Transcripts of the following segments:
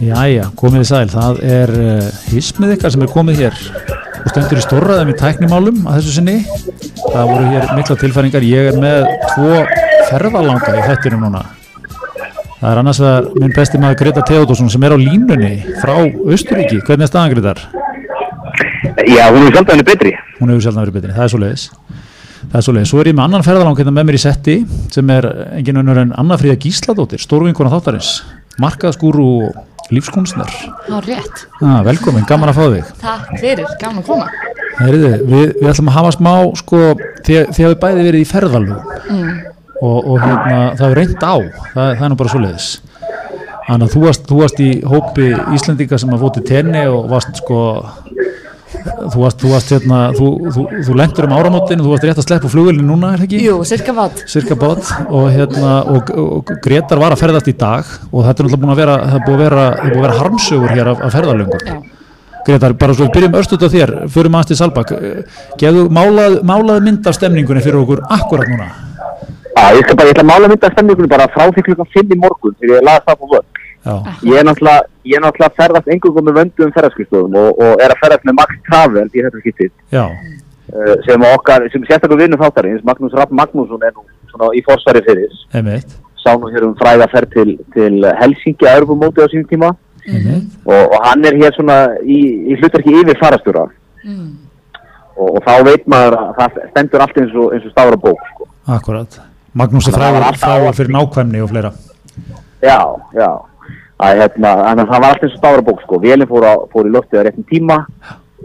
Jæja, komið í sæl, það er uh, hismið ykkar sem er komið hér og stendur í stórraðum í tæknimálum að þessu sinni. Það voru hér mikla tilfæringar, ég er með tvo ferðalanga í þettinum núna. Það er annars vegar minn besti maður Greta Theodorsson sem er á línunni frá Östuríki. Hvernig er staðan Gretar? Já, hún er sjaldan betri. Hún hefur sjálf verið betri, það er svo leiðis. Það er svo leiðis. Svo er ég með annan ferðalang hérna með mér í setti sem er engin önnur en Anna Fríða Gísladóttir, stórvinkona þáttarins, markaðskúru og lífskunstnar. Ah, velkomin, gaman að fá þig. Takk fyrir, gaman að koma. Heriði, við, við ætlum að hafa smá sko, því að við bæði verið í ferðalögum Mm. og, og hérna, það er reynd á, það, það er nú bara svo leiðis. Þannig að þú varst, þú varst í hópi Íslendinga sem að fóti tenni og varst sko, þú varst, þú varst hérna, þú, þú, þú lendur um áramótin og þú varst rétt að sleppa flugvelin núna, er það ekki? Jú, cirka vat. Cirka bát og hérna, og, og Gretar var að ferðast í dag og þetta er náttúrulega búin að vera, það er búin að vera, það er búin að vera harmsögur hér af, af ferðalöngum. Já. Gretar, bara svo við byrjum örstuð á þér, förum aðeins til Salbak gefðu málað, málað mynd af stemningunni fyrir okkur akkurat núna Já, ég skal bara, ég ætla að mála mynda stemningunni bara frá því klukkan 5 í morgun þegar ég laði það Ég er náttúrulega, ég er náttúrulega ferðast engum með vönduðum ferðarskustofum og, og er að ferðast með Max Travel í þetta skiptið uh, sem okkar, sem sérstaklega vinnum þáttarins, Magnús Rapp Magnússon er nú svona í forsvari fyrir, einmitt, sá nú hér um fræða ferð til, til Helsingi að Europamóti á sínum tíma einmitt. og, og hann er hér svona í, í hlutverki yfir farastjóra Mm. og, og þá veit maður að það stendur allt eins og, eins og stáður á bók sko. akkurat Magnús er áhættu. fyrir nákvæmni og fleira Já, já. Að, hérna, þannig að það var allt eins og stáður á bók sko. Vélinn fór, á, fór í loftið á réttum tíma,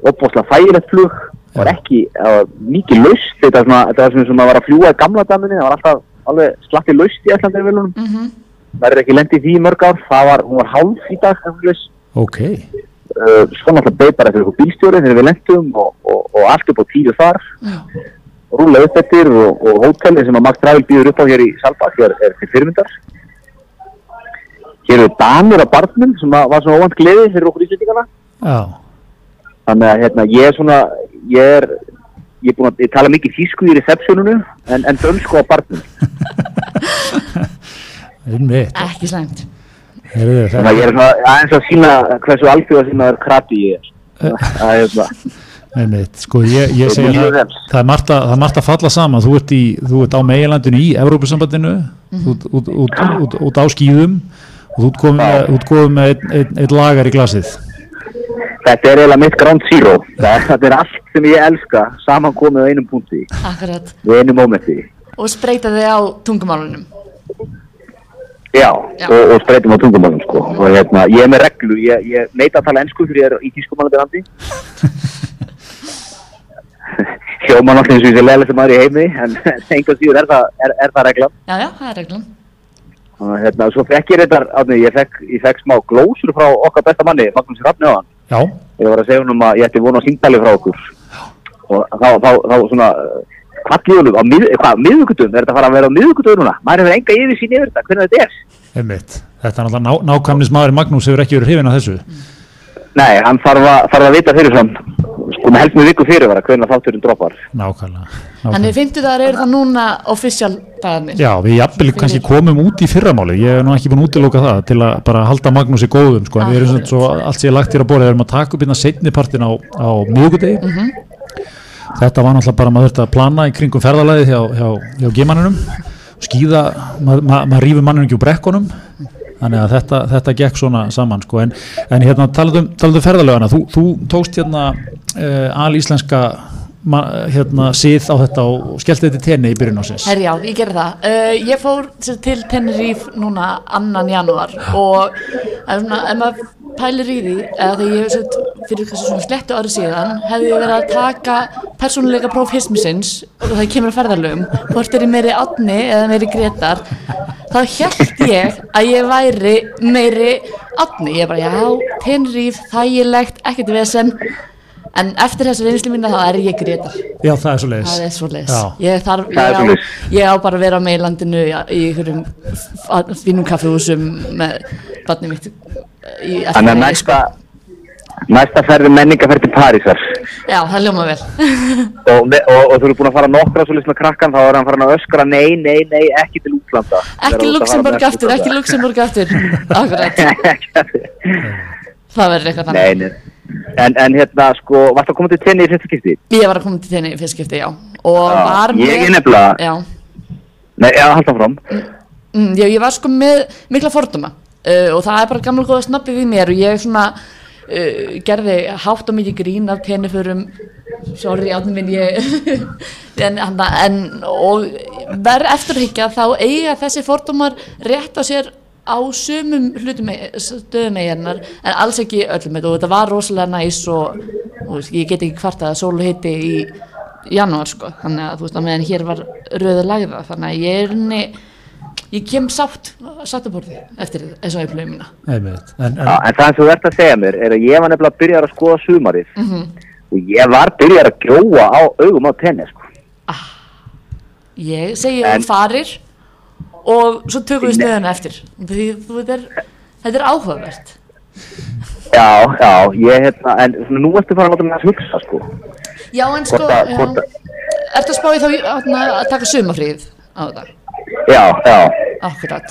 opbóðslega þægilegt flug, var ekki uh, mikið laust, þetta, var svona, þetta var svona sem að var að fljúa í gamla daminni, það var alltaf alveg slatti laust í allandir velunum. Mm -hmm. Það er ekki lendið í því mörg ár, það var, hún var hálf í dag, eflaust. Ok, uh, svo náttúrulega beð bara eftir eitthvað bílstjóri þegar við lendum og, og, og allt upp á tíu þar rúla upp eftir og, og hótelið sem að Max Travel býður upp á hér í Salbak er, er til fyrirmyndar hér eru danur af barnum sem að, var svona óvand gleði fyrir okkur íslendingana. Já, þannig að hérna, ég er svona ég er, ég er búin að ég tala mikið þýsku í receptioninu en, en dönsku á barnum. Einmitt. Ekki slæmt. Heyrðu, þannig að ég er svona aðeins að sína hversu alþjóða sína er. Krati ég er það er svona. Einmitt, sko ég, ég segja það, það er margt að, það er margt að falla saman, þú ert, í, þú ert á meilandinu í Evrópusambandinu, þú ert út, út, út, út á skýðum og þú ert komið með, með einn ein, ein lagar í glasið. Þetta er eiginlega mitt ground zero. Það, þetta er allt sem ég elska samankomið á einum punkti, Akkurat. í einu mómenti. Og spreita þig á tungumálunum. Já, Já. Og, og spreytum á tungumálum sko. Og hérna, ég er með reglu, ég, ég neita að tala ennsku fyrir ég er í tískumálandi landi. Hljóma náttúrulega eins og ég sé leðilegst maður í heimi, en einhvern síður er það, er, er það reglan. Já, já, það er reglan. Og hérna, svo fekk ég þetta, átni, ég fekk, ég fekk smá glósur frá okkar besta manni, Magnús hann. Já, Ég var að segja honum að ég ætti vona síndali frá okkur. Og þá, þá, þá svona, hvað lífum, á mið, hvað, miðvíkutum, er þetta að fara að vera á miðvíkutum núna? Maður hefur enga yfir sín yfir þetta, hvernig þetta er? einmitt. Þetta er náttúrulega ná, nákvæmnismæður Magnús hefur ekki verið hrifin af þessu. Nei, hann þarf að, þarf að vita fyrir fram, sko með með viku fyrir var að hvernig þátturinn droppar. Nákvæmlega. Þannig nákvæmlega. fimmtudagar eru það núna official dagarnir. Já, við jafnvel kannski komum út í fyrramáli, ég hef nú ekki búin að útiloka það til að bara halda Magnús í góðum, sko, en við erum svona svo allt sem ég lagt hér að borða, við erum að taka upp hérna setni partin á, á miðugudegi. Þetta var náttúrulega bara maður þurfti að plana í kringum ferðalagið hjá, hjá, hjá gimanninum, skýða, maður ma, ma rýfur mannum ekki úr brekkunum, þannig að þetta, þetta gekk svona saman, sko, en, en hérna talaðum talað um ferðalagana, þú, þú tókst hérna uh, alíslenska ma, hérna síð á þetta og skellti þetta í tenni í byrjun ásins. Herri, já, ég gerði það. Uh, ég fór sem til Tenerife núna annan janúar og ef, svona, ef maður pælir í því, eða þegar ég hef sett fyrir kannski svona slettu ári síðan, hefði ég verið að taka persónuleika próf hismisins og það kemur að ferðalögum, hvort er ég meiri átni eða meiri gretar, þá held ég að ég væri meiri átni. Ég bara, já, Tenerife, þægilegt, ekkert vesen, en eftir þessa reynslu mína þá er ég gretar. Já, það er svo leiðis. Það er svo leis. Já. Ég, þarf, ég, á, ég á bara að vera með í landinu í, einhverjum fínum kaffehúsum með barnið mitt í Þannig að næsta, Næsta ferð er menningaferð til Parísar Já, það ljóma vel. og, og, og þú eru búin að fara nokkra svo með krakkan þá er hann farin að öskra nei, nei, nei, ekki til útlanda Ekki Luxemburg aftur, ekki Luxemburg aftur. Akkurat, það verður eitthvað Nei, þannig. En, en hérna, sko, varst að koma til tenni í fyrsta skipti? Ég var að koma til þenni í fyrst skipti, já. Og Já, var ég er nefnilega- Já, Nei, já, halda fram mm, já, ég var sko með mikla forduma. Uh, og það er bara gamla góða snabbið í mér og ég svona uh, gerði hátt og mikið grín af tennifurum sorry átnum minn ég en, en, en og verð eftirhyggja þá eiga þessi fordómar rétt á sér á sumum hlutum ei- stöðum eiginnar en alls ekki öllum og þetta var rosalega næs og þú veist, ég get ekki kvartað að sólu hitti í janúar sko þannig að þú veist að meðan hér var röða lagða þannig að ég er henni ég kem sátt sáttaborði eftir þessu upplöfum mína. En, en, Já, en það sem þú ert að segja mér er að ég var nefnilega að byrja að skoða sumarið Mhm. og ég var byrjar að gjóa á augum á tenni sko. ég segi En- þú farir og svo tökum við stöðuna eftir. Veit er þetta er áhugavert. Já, já, ég hérna en nú ertu farin að láta mig að hugsa sko. já en sko Hvort að- já, hvort að- ertu að spá í þá atna, að taka sumafríð á þetta? Já, já. Akkurat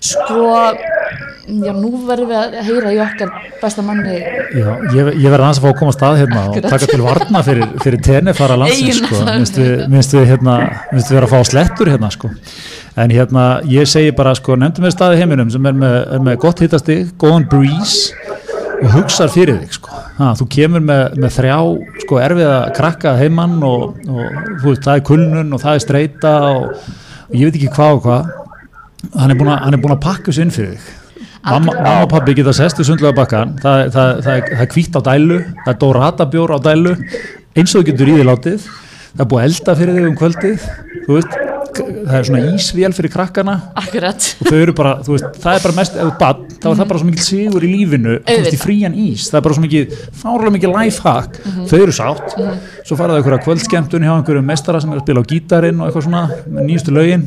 sko já nú verðum við að heyra í okkar besta manni Já, ég, ég verði aðeins að fá að koma að stað hérna og Akkurat. taka til varna fyrir, fyrir tenefara landsins sko. minnst við, minnst við, hérna, minnst við að fá slettur hérna sko. en hérna ég segi bara sko, nefndum við staði heiminum sem er með, er með gott hittasti, góðan breeze og hugsar fyrir þig sko. ha, þú kemur með, með þrjá sko, erfiða krakka heimann og, og veist, það er kulnun og það er streita og, og ég veit ekki hvað og hvað hann er búin að, er búin pakka þessu inn fyrir þig. Mamma, og pabbi geta sest við sundlega bakkan það, það, það, það er hvítt á dælu það er dorata bjór á dælu. Eins og þú getur í því látið. Það er búið að elda fyrir þig um kvöldið. Veist, það er svona ísvél fyrir krakkana. Akkurat. Og þau eru bara, veist, það er bara mest ef þú barn, þá er það bara svo mikil sigur í lífinu þú veist, í frían ís, það er bara svo mikil fárlega mikil lifehack, þau eru sátt. Svo fara það einhverja kvöldskemmtun hjá einhverju mestara sem er að spila á gítarinn og eitthvað svona nýjustu lögin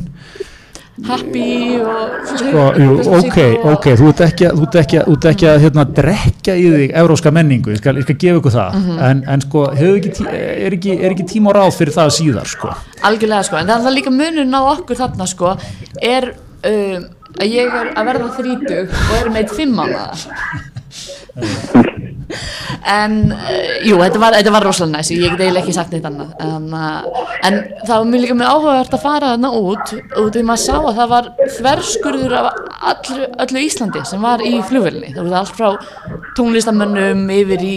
happy og Sko, jú, ok, ok, þú ert ekki, þú ert ekki, þú ert ekki að hérna, drekka í þig evróska menningu, ég skal, ég skal gefa ykkur það. En, en sko, hefur ekki, tí- er ekki, er ekki tíma á ráð fyrir það síðar sko. algjörlega sko. En það er það líka munurinn á okkur þarna sko er um, að ég er að verða þrítug og er með eitt fimm mánuða en uh, jú, þetta var, var rosalega næs ég get eiginlega ekki sagt neitt annað. En, uh, en það var mjög líka mjög áhugavert að fara þarna út út því maður sá að það var þverskurður af allu, öllu Íslandi sem var í flugvelni það var allt frá tónlistamönnum yfir í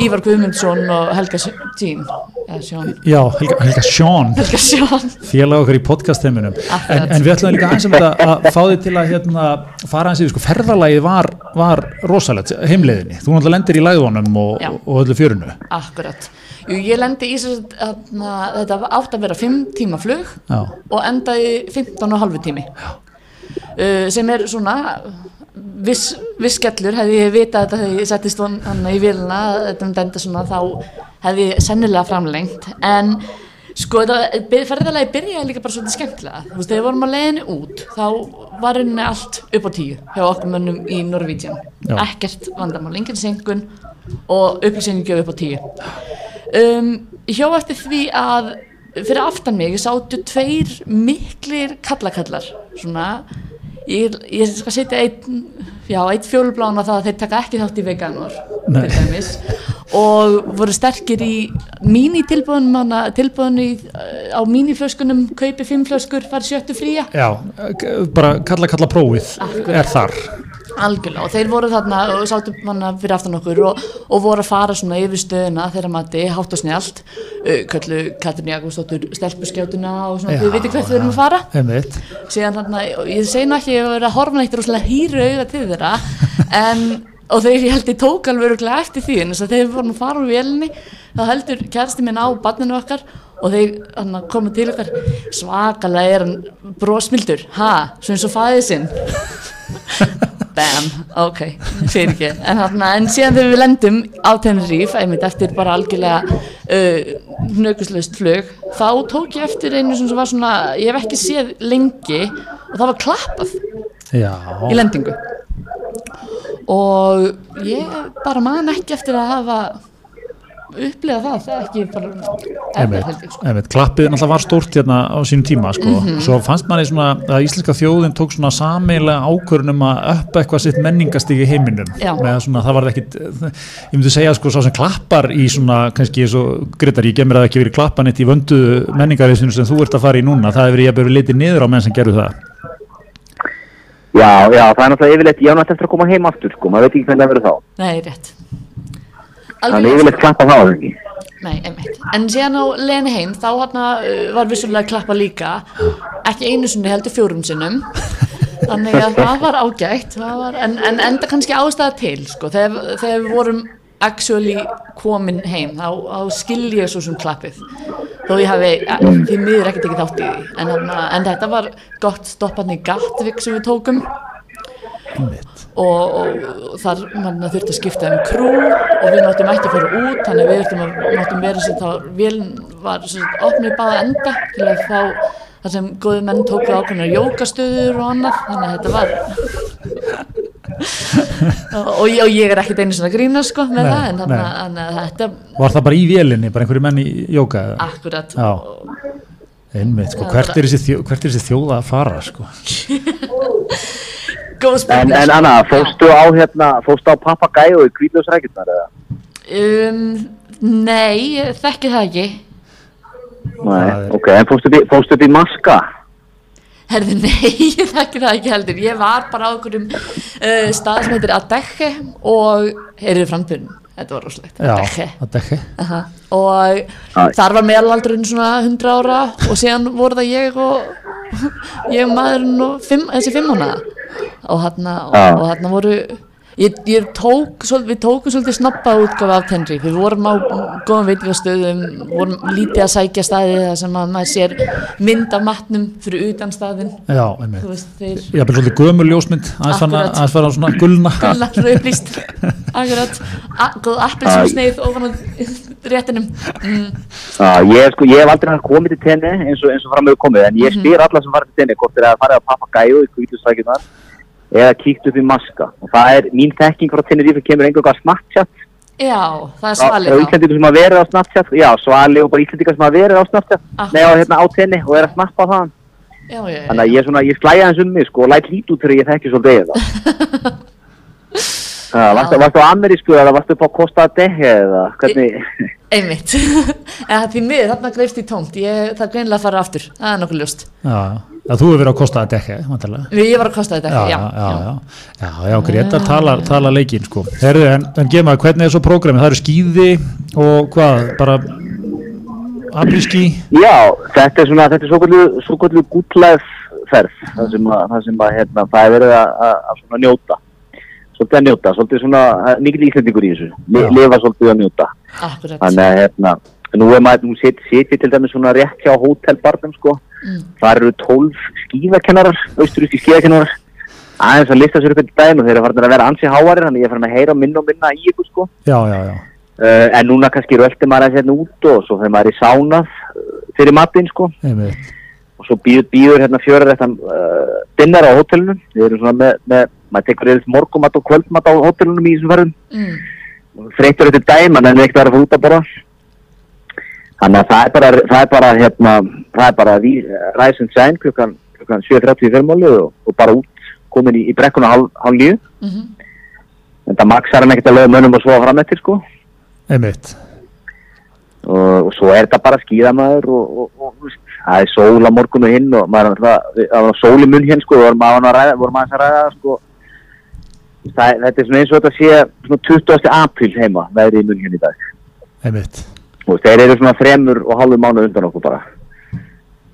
Ívar Guðmundsson og Helga Sjón. Já, Helga, Helga Sjón. Félag okkar í podcast-heiminum. En, en við ætlum líka aðeins um þetta að fá þig til að hérna, fara aðeins yfir, sko, ferðalagið var, var rosalegt, heimleiðinni. Þú náttúrulega lendir í læðunum og, og öllu fjörunu Akkurat. Jú, ég lendi í þetta átt að vera 5 tíma flug Já. og endaði 15 og halvu tími. Uh, sem er svona viss, viss skellur, hefði ég vitað þetta þegar ég settist hann í vilna, þetta um denda svona, þá hefði ég sennilega framlengt, en sko þetta ferðalagi byrjaði líka bara svolítið skemmtilega, þú veist, þegar við vorum að leiðinni út, þá var rauninni allt upp á tíu hjá okkur mönnum í Norvíðjan, ekkert vandamál, engin senkun og upplýsingi upp á tíu. Um, hjó eftir því að fyrir aftan mig sátu tveir miklir kallakallar svona ég, ég skal setja einn einn fjólublána það að þeir taka ekki þátt í veganur og voru sterkir í mínitilbúðunum hana, tilbúðun í, uh, á míniflöskunum kaupi fimm flöskur, fari sjöttu fría. Já, bara kalla kalla prófið Akkurat. er þar algjörlega og þeir voru þarna og sátu hana fyrir aftan okkur og, og voru að fara svona yfir stöðuna þeirra mati, hátt og snjált uh, köllu Katrin Jakobsdóttur stelpuskjátuna og svona, Já, þið veitir hvert við erum að fara Einmitt. síðan þarna, ég segi nú ekki að að horfa neitt rosalega hýru auða til þeirra en, og þeir ég held ég tók alveg örugglega eftir því en þess að þegar við vorum að fara úr vélinni þá heldur kærasti minn á barninu okkar og þeir hana, komu til okkar. Svakalega er hann brósmildur ha, svo eins og fæðið sinn? Bam, ok, fyrir ekki. En, þarna, en síðan þegar við lendum á Tenerife, einmitt eftir bara algjörlega uh, hnökuslaust flug þá tók ég eftir einu sem var svona ég hef ekki séð lengi og það var klappað Já, í lendingu og ég bara man ekki eftir að hafa upplega það, það er ekki bara erfið sko. klappið náttúrulega var stórt hérna á sínum tíma sko. Mhm. svo fannst manni svona að íslenska þjóðin tók svona sameiginlega ákvörun um að uppa eitthvað sitt menningastig í heiminum með svona það var ekkit ég myndi segja sko sá sem klappar í svona kannski svo grittar ég gemur að ekki verið klappan eitt í vöndu menningarreysinu sem þú ert að fara í núna það hefur ég að verið litið niður á menn sem gerðu það Já, já, það er náttúrulega yfirleitt, ég á náttúrulega eftir að koma heim aftur, sko, maður veit ekki hvernig það verður þá. Nei, rétt er Alveg yfirleitt klappa þá, eða ekki? Nei, einmitt. En síðan á leðinu heim þá hana, uh, var vissulega klappa líka ekki einu sinni heldur fjórum sinnum þannig að það var ágætt það var, en, en enda kannski ástæða til sko, þegar, þegar við vorum actually komin heim þá, þá skil ég svo sem klappið. Þó ég hafi eh, því miður ekki tekið þátt í því. En, en þetta var gott stopparni Gattvik sem við tókum. Einmitt. og, og þar mann þurfti að skipta um krú og við náttum ekki að fara út þannig við þurftum að náttum verið sem þá véln var opnið báða enda til að fá þar sem góði menn tóku ákveðnar jókastöður og annað þannig að þetta var og, og ég er ekkert einu svona grína sko með Nei, það en þannig að- þannig að þetta var það bara í vélinni, bara einhverju menn í jóka eða? akkurat einmitt, sko, hvert er þessi, þjó, hvert er þessi þjóða að fara sko? góð En, spurning en. Anna, fóstu á hérna, fóstu á papagæu í kvíðljósrækjurnar, eða? um, nei, þekki það ekki Nei, Það er- ok, en fóstu upp í, fóstu upp í maska? Herði, nei, ég þekki það ekki heldur. Ég var bara á einhverjum uh, stað sem heitir Adekhe og heyrðu frambyrn. Þetta var rosalegt. Adekhe. þetta ekki Aha. Og Æ. þar var meðalaldurinn svona 100 ára og síðan voru það ég og ég og maðurinn og fimm, þessi fimm hana. Og þarna, og, og voru, ég, ég tók, svol- við tókum svolítið snabba útgáfa af Tenri. Við vorum á góðum veitingastöðum, vorum lítið að sækja staði þar sem að maður sér mynd af matnum fyrir utan staðinn. já, einmitt. Þú veist, þeir ég hafði svolítið gömul ljósmynd aðeins fara á svona gulna. Gullar rauðlýst akkurat, góð appelsínsneið ofan á réttinum. Mm, Já, ég, sko, ég hef aldrei hann komið til tenni eins og, eins og fram hefur komið, en ég spyr alla sem fara til tenni hvort þeir að fara að papagæu í kvíðljósrækjurnar eða kíkt upp í maska. Og það er, mín þekking frá tenni rífi kemur einhverjum að Snapchat. já, það er Já, svalið þá. Íslandingur sem hafa verið á Snapchat, já, svali og bara Íslandingar sem hafa verið á Snapchat, nei, á, hérna, á tenni og er að snappa það. já, já, Þannig að ég, svona, ég slæja hans um mig sko, og læt lít út þegar ég þekki svolítið það. Varstu, varstu á amerísku eða varstu upp á Costa Dehe eða hvernig? einmitt. En því miður, þarna greifst í tómt. Ég, það er greinilega að fara aftur, það er nokkuð ljóst. Já, já, þú hefur verið á kosta að dekka vantarlega ég var að kosta já, ekki, já, já, já, já, já, Gretar tala, tala leikinn sko. Herðu, en, en maður, hvernig er svo prógramið? Það eru skýði og hvað, bara aflíski, Já, þetta er svona, þetta er svokvöldu, svokvöldu gútlæð ferð, það sem að, það sem að, hérna, það er verið að, að, að svona njóta, svolítið að njóta, svolítið svona, mikil íslendingur í þessu, li, Já. lifa svolítið að njóta. akkurat Þannig að, hérna, nú er maður, nú sit- sit ég til dæmis svona rétt hjá hótelbarnum, sko, Mm. þar eru tólf skíðakennarar, austuríski skíðakennarar, aðeins að lista sér upp einn daginn og þeir eru farin að vera ansi háarir, þannig ég er farin að heyra minna og minna í ykkur, sko. já, já, já. Uh, en núna kannski röldi maður að hérna út og svo þegar maður er í sánað fyrir matinn sko. Einmitt, og svo býður, býður hérna fjörar þetta uh, dinner á hótelinu. Við erum svona með, með maður tekur eða morgumat og kvöldmat á hótelunum í þessum verðum mm, þreytur þetta dæma en ekkert að vera að fara út að borða þannig að það er bara það er bara hérna það er bara rise and shine klukkan, klukkan 7.30 í fyrrmáli og, og bara út komin í, í brekkuna hálf, hálf líu mm en það maksar hann ekkert að lögum mönnum og svo fram eftir sko. Einmitt. Og, og svo er þetta bara skíðamaður og, og, og þú veist, það er sól á morgunu hinn og maður er alltaf, það var sól í munn hinn sko, vorum maður að ræða, að ræða sko, það, þetta er svona eins og þetta sé svona 20. apríl heima veðri í munn hinn í dag. Einmitt, og þeir eru svona þremur og hálfu mánu undan okkur bara.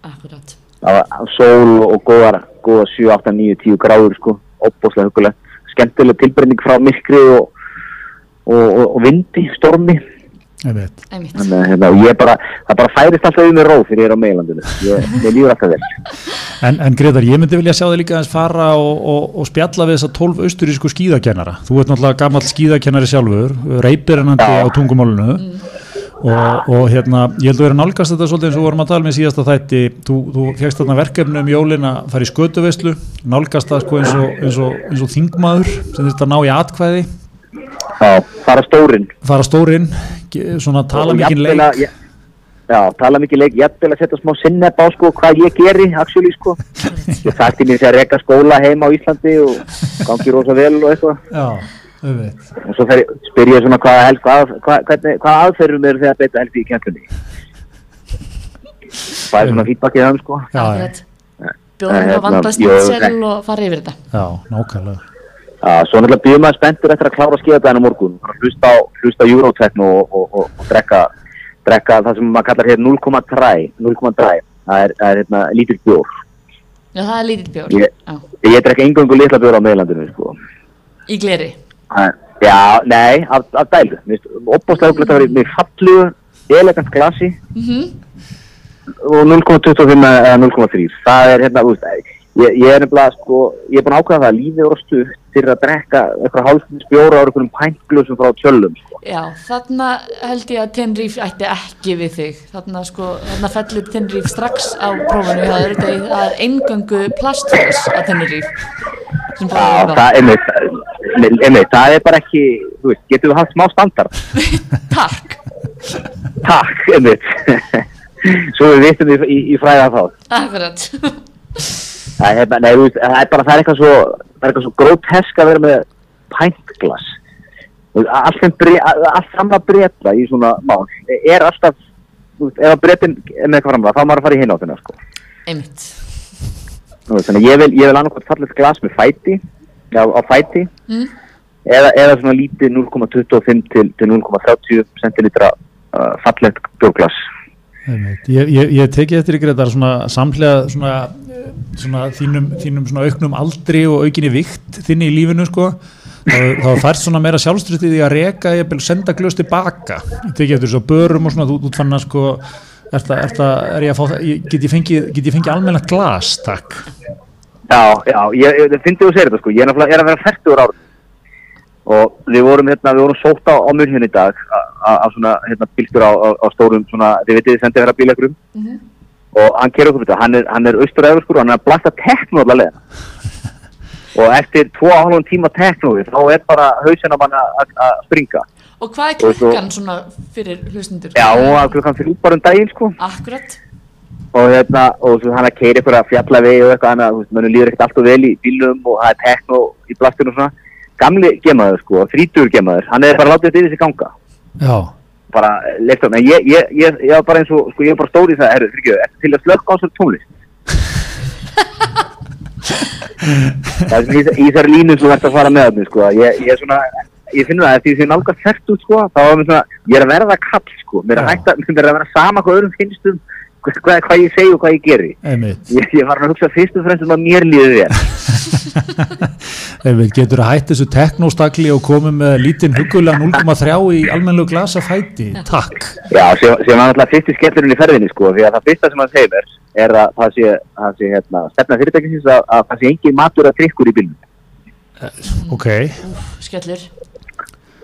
Akkurat. Það var sól og góðar góða 7, 8, 9, 10 gráður sko. Opbóslega hugulegt, skemmtileg tilbreyning frá myrkri og, og, og, og vindi, stormi. Einmitt einmitt Þannig að hérna, ég bara, það bara færist alltaf um með róf þegar ég er á meilandinu. Ég, ég lífur alltaf vel. En, en Gretar, ég myndi vilja sjá þig líka aðeins fara og, og, og spjalla við þessa 12 austurísku skíðakennara. Þú ert náttúrulega gammal skíðakennari sjálfur, reypirennandi Já. á tungumálunu og, og hérna, ég held að vera nálgast þetta svolítið eins og vorum að tala með síðasta þætti þú, þú fegst þarna verkefni um jólin að fara í skötuveislu nálgast það sko eins og, eins og, eins og þingmaður sem þetta ná í atkvæði Já, fara stórin. fara stórin, svona tala mikið leik að- Já, já, tala mikið leik, jafnvel að setja smá sinneb á sko hvað ég geri, actually sko. Ég þætti mér þegar reka skóla heima á Íslandi og gangi rosa vel og eitthvað. Og svo fer, ég- spyr ég svona hvað, helst, hvað, hvað, hvernig, hvað aðferðum eru þegar beita helst í kjöntunni. Það er svona feedbackið það sko. já, já, Akkurat. Bjóðum Hérna, að vanda jú, snitsel og fara yfir þetta. já, nákvæmlega Já, svo náttúrulega býðum maður spenntur eftir að klára skíðabæðin á morgun. Bara Hlusta á, hlusta á Eurotekno og, og, og, og drekka, drekka það sem maður kallar hér 0,3, 0,3. Það er, það er hérna lítill bjór. Já, það er lítill bjór. Ég- Já. Ég drekka engöngu litla bjór á meðlandinu, sko. Í gleri. Það- Já, nei, af, af dælu. Opbáslega huglega að vera með fallu, elegant glasi Mm og 0,25 eða 0,3. Það er hérna, þú veist, ég, ég er nefnilega, sko, ég er búin að ákvæða það að lífið voru stutt fyrir að drekka eitthvað hálfins bjóra á einhverjum pæntglösum frá tjöllum, sko. Já, þarna held ég að Tenerife ætti ekki við þig. Þarna sko, þarna fellur Tenerife strax á prófunu. Þetta er- Það er eingöngu plastfjós Tenerife. Sem Já, það er það er einmitt, það er bara ekki, þú veist, getum við haft smá standard. Takk. Takk, einmitt. Svo við vitum í, í, í fræða þá. Akkurat. Það er, bara- veist, það er bara, það er eitthvað svo, það er eitthvað svo grótesk að vera með pæntglas. Allt fram að breyta í svona mál er alltaf, ef að breytin er með eitthvað fram að, þá maður að fara í hináttina, sko. Einmitt. Veist, Þannig ég vil, vil annarkvæmt fallið glas með fæti, já, á fæti, Mm. eða, eða svona lítið 0,25 til, til 0,30 centilitra uh, fallegt bjórglas. Ég, ég, ég tekið eftir ykkur þetta svona samhlega svona, eh, svona þínum, þínum svona auknum aldri og aukinni vikt þinni í lífinu sko. Þá er fært svona meira sjálfströðið í að reka ég vil senda glös tilbaka. Ég tekið eftir svo börum og svona þú, þú fann að sko er það, er það, er ég að fá það ég- get ég fengið, get ég fengið almennilegt glas takk Já, já, ég, ég finnst þú að segja þetta sko, ég er, náttúrulega- er að vera 40 ára og við vorum hérna, við vorum sótt á, á munn í dag af svona hérna bílstur á, á, á stórum svona, þið veitir þið sendið vera bílekrum og hann kerur okkur þetta, hann er, hann er austur eða sko, hann er að blasta tekno allar leðina og eftir tvo og hálfum tíma teknói þá er bara hausinn á mann að springa. Og hvað er Og klukkan svona fyrir hlustundur? Já, og klukkan fyrir út bara um daginn sko. Akkurat. Og hérna, og svo hann að keira ykkur að fjalla við og eitthvað annað, þú veist, mannum líður ekkert alltaf vel í bílnum og það er tekno í blastinu og svona. Gamli gemaður sko, þrítur gemaður, hann er bara látið þetta yfir sig ganga. Já, bara leiftum, en ég, ég, ég, ég var bara eins og, sko, ég var bara stóri í það, herru, fyrir ekki, til að slökka á sér tónlist? Það er svona í, þessari línu sem að fara með þarna, sko, ég, ég er svona ég finn það, því ég nálgast út, sko þá er mér svona, ég er að verða kall, sko. Mér er að hætta, mér er að vera sama hvað öðrum finnst um hvað, hvað, hvað ég segi og hvað ég geri? Ég, ég var að hugsa fyrst og fremst um að mér líði þér getur að hætta þessu teknóstakli og komið með lítinn hugulega 0,3 í almennilegu glasa fæti takk. Já, sem, sem var náttúrulega fyrsti skellurinn í ferðinni sko, því að það fyrsta sem hann segir er að það sé, það sé hérna, stefna fyrirtækisins að, að það sé engin matur að drikkur í bílnum. ok, Skellur.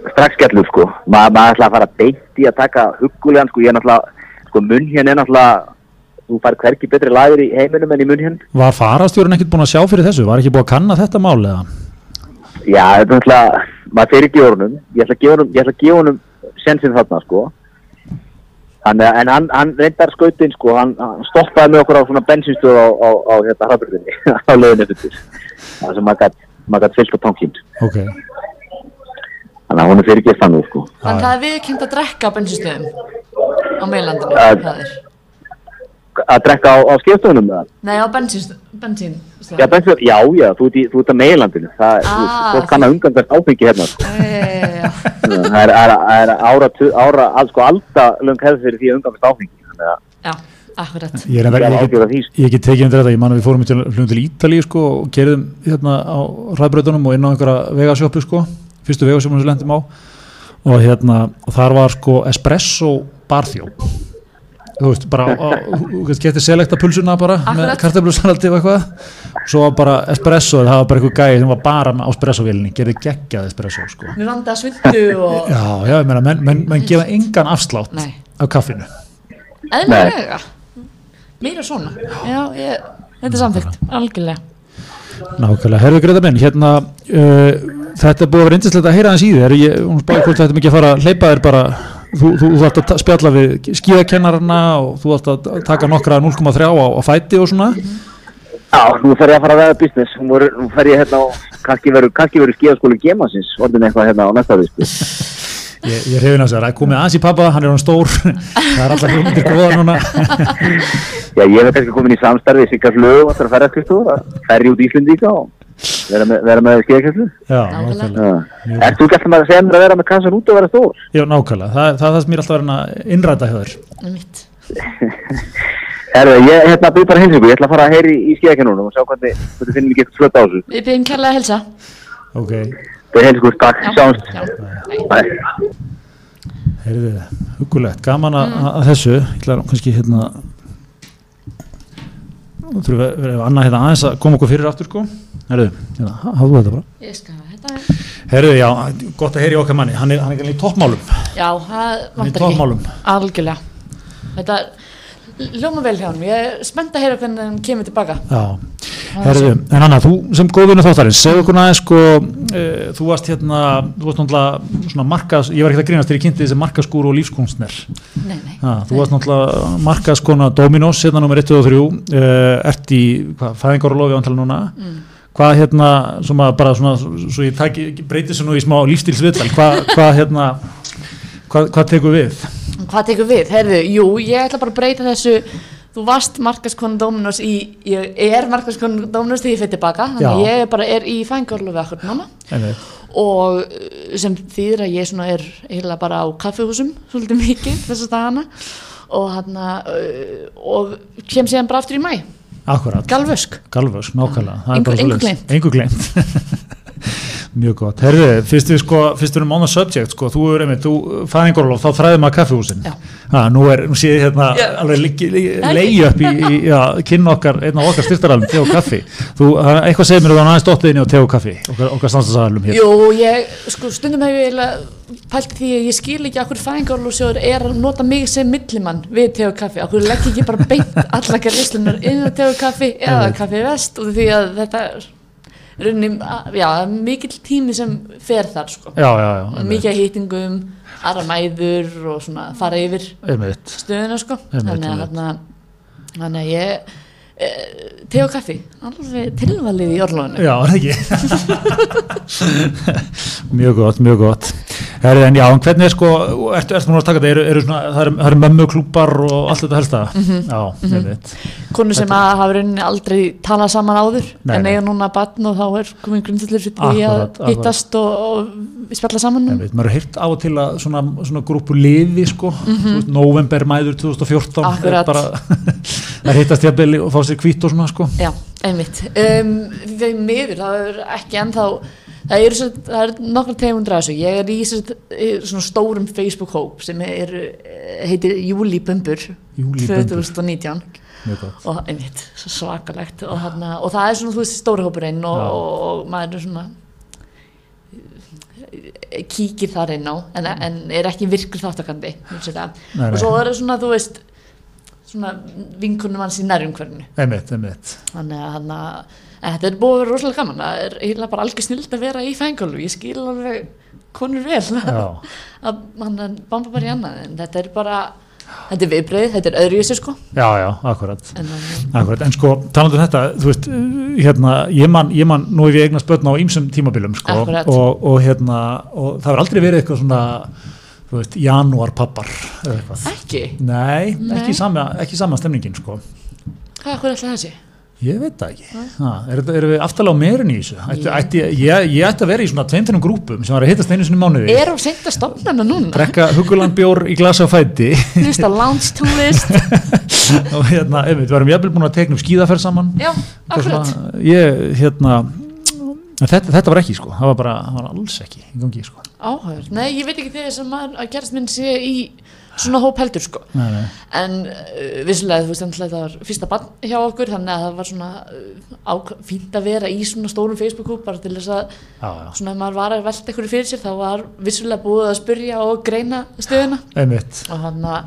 Strax skellur sko, Ma, maður ætla að fara beint í að taka hugulegan sko, ég er náttúrulega, sko munn hérna er náttúrulega, þú fær hverki betri lagur í heiminum en í munn hérna. var farastjórun ekkert búin að sjá fyrir þessu, var ekki búin að kanna þetta mál eða Já, þetta er náttúrulega, maður fyrir gefa honum, ég ætla að gefa honum, ég ætla að gefa honum sensinn þarna sko. Að, en hann, hann reyndar skautinn sko, hann, hann stoppaði með okkur á svona bensinstöð á, á, á hérna hraðbjörðinni, á leiðinu fyrir. Það sem maður gætt fyllt á tankinn. ok, Þannig að hún er fyrir ekki þannig sko. Þannig að það er viðkynnt að drekka á bensinstöðum á meilandinu. Það er. Að drekka á, á það. Nei, á bensins, bensín. Já, bensin, já, já, þú ert, í, þú ert að meilandinu. Það er, Ah, fólk kann að umgangast áfengi hérna sko. Já, Það er, er, er ára, sko, alda löng hefð fyrir því að umgangast áfengi. Þannig að já, akkurat. ég er er get tekið undir þetta, ég man að við fórum til, Ítalíu sko og kerðum hérna á hraðbröðunum og inn á einhverja vegasjópu sko, fyrstu vegasjópunum sem lendum á og hérna, og þar var sko espresso barþjó. Þú veist, bara, þú getur selekta pulsuna bara með Akkurat. kartablusalati og eitthvað. Svo var bara espresso, það var bara eitthvað gæði sem var bara á espresso-vélinni, gerði geggjað espresso sko. Mér vandi að svindu og... já, já, ég meina, menn, menn, menn gefa engan afslátt Nei. af kaffinu. Eðlilega. Meira svona. Já, ég, þetta er samþygt, algjörlega Nákvæmlega, herðu Greta minn, hérna uh, þetta búið að vera indislegt að heyra hans í þér. Hún spáði hvort þetta mikið að fara að hleypa þér bara, þú, þú, þú ætti að spjalla við skíðakennarana og þú ætti að taka nokkra 0,3 á, á fæti og svona. Já, nú fer ég að fara að veða business, nú, er, fer ég hérna á, kannski verður skíðaskóli Gemansins, orðin eitthvað hérna á næsta við, sko. Ég, ég er hefinn að segja, komið aðeins í pappa, hann er hann stór. Það er alltaf hlutir góða núna. Já, ég hef kannski komin í samstarfi, Sigga Flögu, það er að ferja skrifstofu, að ferja út Íslendíka og vera með, vera með Já. Ert þú gættum að segja mér að vera með kassan út og vera stór? Já, nákvæmlega, það, það er það sem ég er alltaf verið að innræta hjá þér. Einmitt. Herðu, ég hérna byrð bara heilsingu, ég ætla að fara að heyri í skíðakennunum og sjá hvernig, hvernig að Ok, Byrð heilsingu, takk, Já, sjáumst. heyrðu, hugulegt. Gaman að, að þessu, ég ætla að kannski hérna þurfum við við erum annað hérna aðeins að koma okkur fyrir aftur sko. Herðu, hérna, ha- hafðu þetta bara. Ég skal hafa þetta. Herðu, já, gott að heyri okkar manni. Hann er, hann er í toppmálum. Já, það hann er í vantar ekki. toppmálum. Algjörlega. Þetta ljóma vel hjá hann ég er spennt að heyra hvernig hann kemur tilbaka. Já, herðu, en Anna, þú sem góðunni þáttarins, segðu okkur aðeins sko, e, þú varst hérna, þú varst náttúrulega svona markas, ég var ekki að grínast þegar ég kynnti þessi markaskúr og lífskunstner nei, nei, Ha, þú varst náttúrulega markaskona Dominos hérna nummer 1 og 3 uh, ert í hvað, fæðingarulofi ántal núna Mm. hvað hérna, svona bara svona svo ég taki, breyti þessu nú í smá lífstílsviðtal hvað hva, hérna hvað, hvað tekur við? hvað tekur við? Herðu, jú, ég ætla bara að breyta þessu þú varst markaskonu Dominos í ég er markaskonu Dominos þegar ég fyrir tilbaka þannig að ég bara er í fængorlu við akkur núna og uh, sem þýðir að ég svona er eiginlega bara á kaffihúsum svolítið mikið þess að dagana. Og uh, og kem síðan bara aftur í mæ Akkurat, galvösk. Galvösk, nákvæmlega. Engu- bara engu svoleiðis. Mjög gott, herðu, fyrst við sko fyrst við erum on the subject, sko, þú er einmitt þú fæðingarulof, þá þræðum að kaffihúsin. Já. ha, nú er, nú sé ég hérna Já. alveg leiði upp í, í já, kynna okkar, einn af okkar styrtaralum te og kaffi, þú, eitthvað segir mér að það er aðeins dottiðinni og te og kaffi okkar, okkar stansasalum hér. Jú, ég, sko, stundum hef ég pælt því að ég skil ekki akkur fæðingarlósjóður er að nota mig sem millimann við te og kaffi, akkur legg ekki bara beint allakar rislunar inn á te og kaffi eða kaffi vest og því að þetta er rauninni, að- já, mikill tími sem fer þar, sko. Já, já, já, mikið hýtingum, aðra mæður og svona fara yfir einmitt. stöðuna, sko. Einmitt, þannig að ég e, te og kaffi, alveg tilvalið í orlóðinu Já, það ekki? Mjög gott, mjög gott Herri, en já, en hvernig er sko ertu, ertu núna að taka þetta, eru, það eru, það eru mömmuklúpar og allt þetta helsta Mhm. Já, einmitt konu sem að hafa rauninni aldrei talað saman áður Nei, en eiga núna batn og þá er komin grundvöldur fyrir því að hittast og, og spjalla saman Ég veit, maður er heyrt á og til að svona, svona grúpu liði sko, mm -hmm. november, mæður 2014 Mhm. Akkurat. er bara, það hittast jafnvel og fá sér hvít og svona sko. Já, einmitt um, Þegar miður, það er ekki ennþá það eru, eru nokkar tegundra af þessu. Ég er í í svona stórum Facebook-hóp sem er, eh, heitir Júlíbumbur Júlíbumbur. 2019 mjög gott. Og einmitt, svakalegt. Og, hana, og það er svona, þú veist, stóri hópurinn og, og, maður er svona kíkir þar inn á en, en er ekki virkur þáttakandi og svo er það svona, þú veist svona vinkunum hans í nærumhverfinu. Einmitt, einmitt. Þannig að hann að en þetta er búið að vera rosalega gaman. Það er eiginlega bara algjör snild að vera í fængólu ég skil alveg konur vel að hann bamba bara í annað. En þetta er bara þetta er viðbreið, þetta er öðruvísi sko. Já, já, akkurat. En, þannig- Akkurat, en sko, talandi um þetta, þú veist, uh, hérna, ég man, ég man, nú hef ég eignast börn á ýmsum tímabilum, sko, og, og hérna, og það hefur aldrei verið eitthvað svona, þú veist, janúarpappar, ekki, Nei, Nei. ekki sama, ekki sama stemningin, sko. hvað er alltaf þessi? Ég veit það ekki. Ha, er, erum við aftalega á meirin í þessu? Ætti, ætti, ég, ég ætti að vera í svona tveim, tveimum grúpum sem var að hittast einu sinni mánuði. er á seint að stofna hana núna Drekka hugulandbjór í glasa fæti þú veist að lounge to list og hérna, einmitt, við varum jafnvel búin að tekna um skíðaferð saman. já, akkurat ég, hérna en þetta, þetta var ekki sko, það var bara það var alls ekki í gangi sko. áhör, nei ég veit ekki þegar sem að, að gerast minn sé í svona hóp heldur sko. Nei, nei. en uh, vissulega þú veist þannig að það var fyrsta bann hjá okkur þannig að það var svona uh, fínt að vera í svona stórum Facebook-húp bara til þess að svona ef maður var að velta ykkur fyrir sér þá var vissulega búið að spurja og greina stöðuna. Og, hana,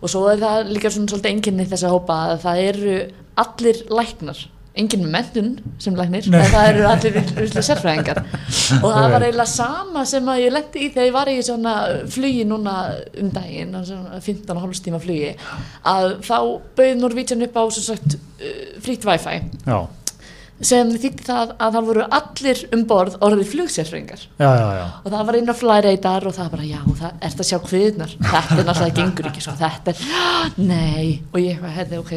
og svo er það líka svona svolítið enginni þess að hópa að það eru allir læknar enginn með mentun sem læknir það eru allir virkilega sérfræðingar. Og það var eiginlega sama sem að ég lendi í þegar ég var í svona flugi núna um daginn svona 15 og hálfs tíma flugi að þá bauð Norwegian upp á sagt uh, frýtt wifi. Já, sem þýtti það að það voru allir um borð orðið já. og það var inn á flyradar og það bara já, það ert að sjá kviðnar þetta er náttúrulega gengur ekki svo þetta er, nei, og ég hefði ok,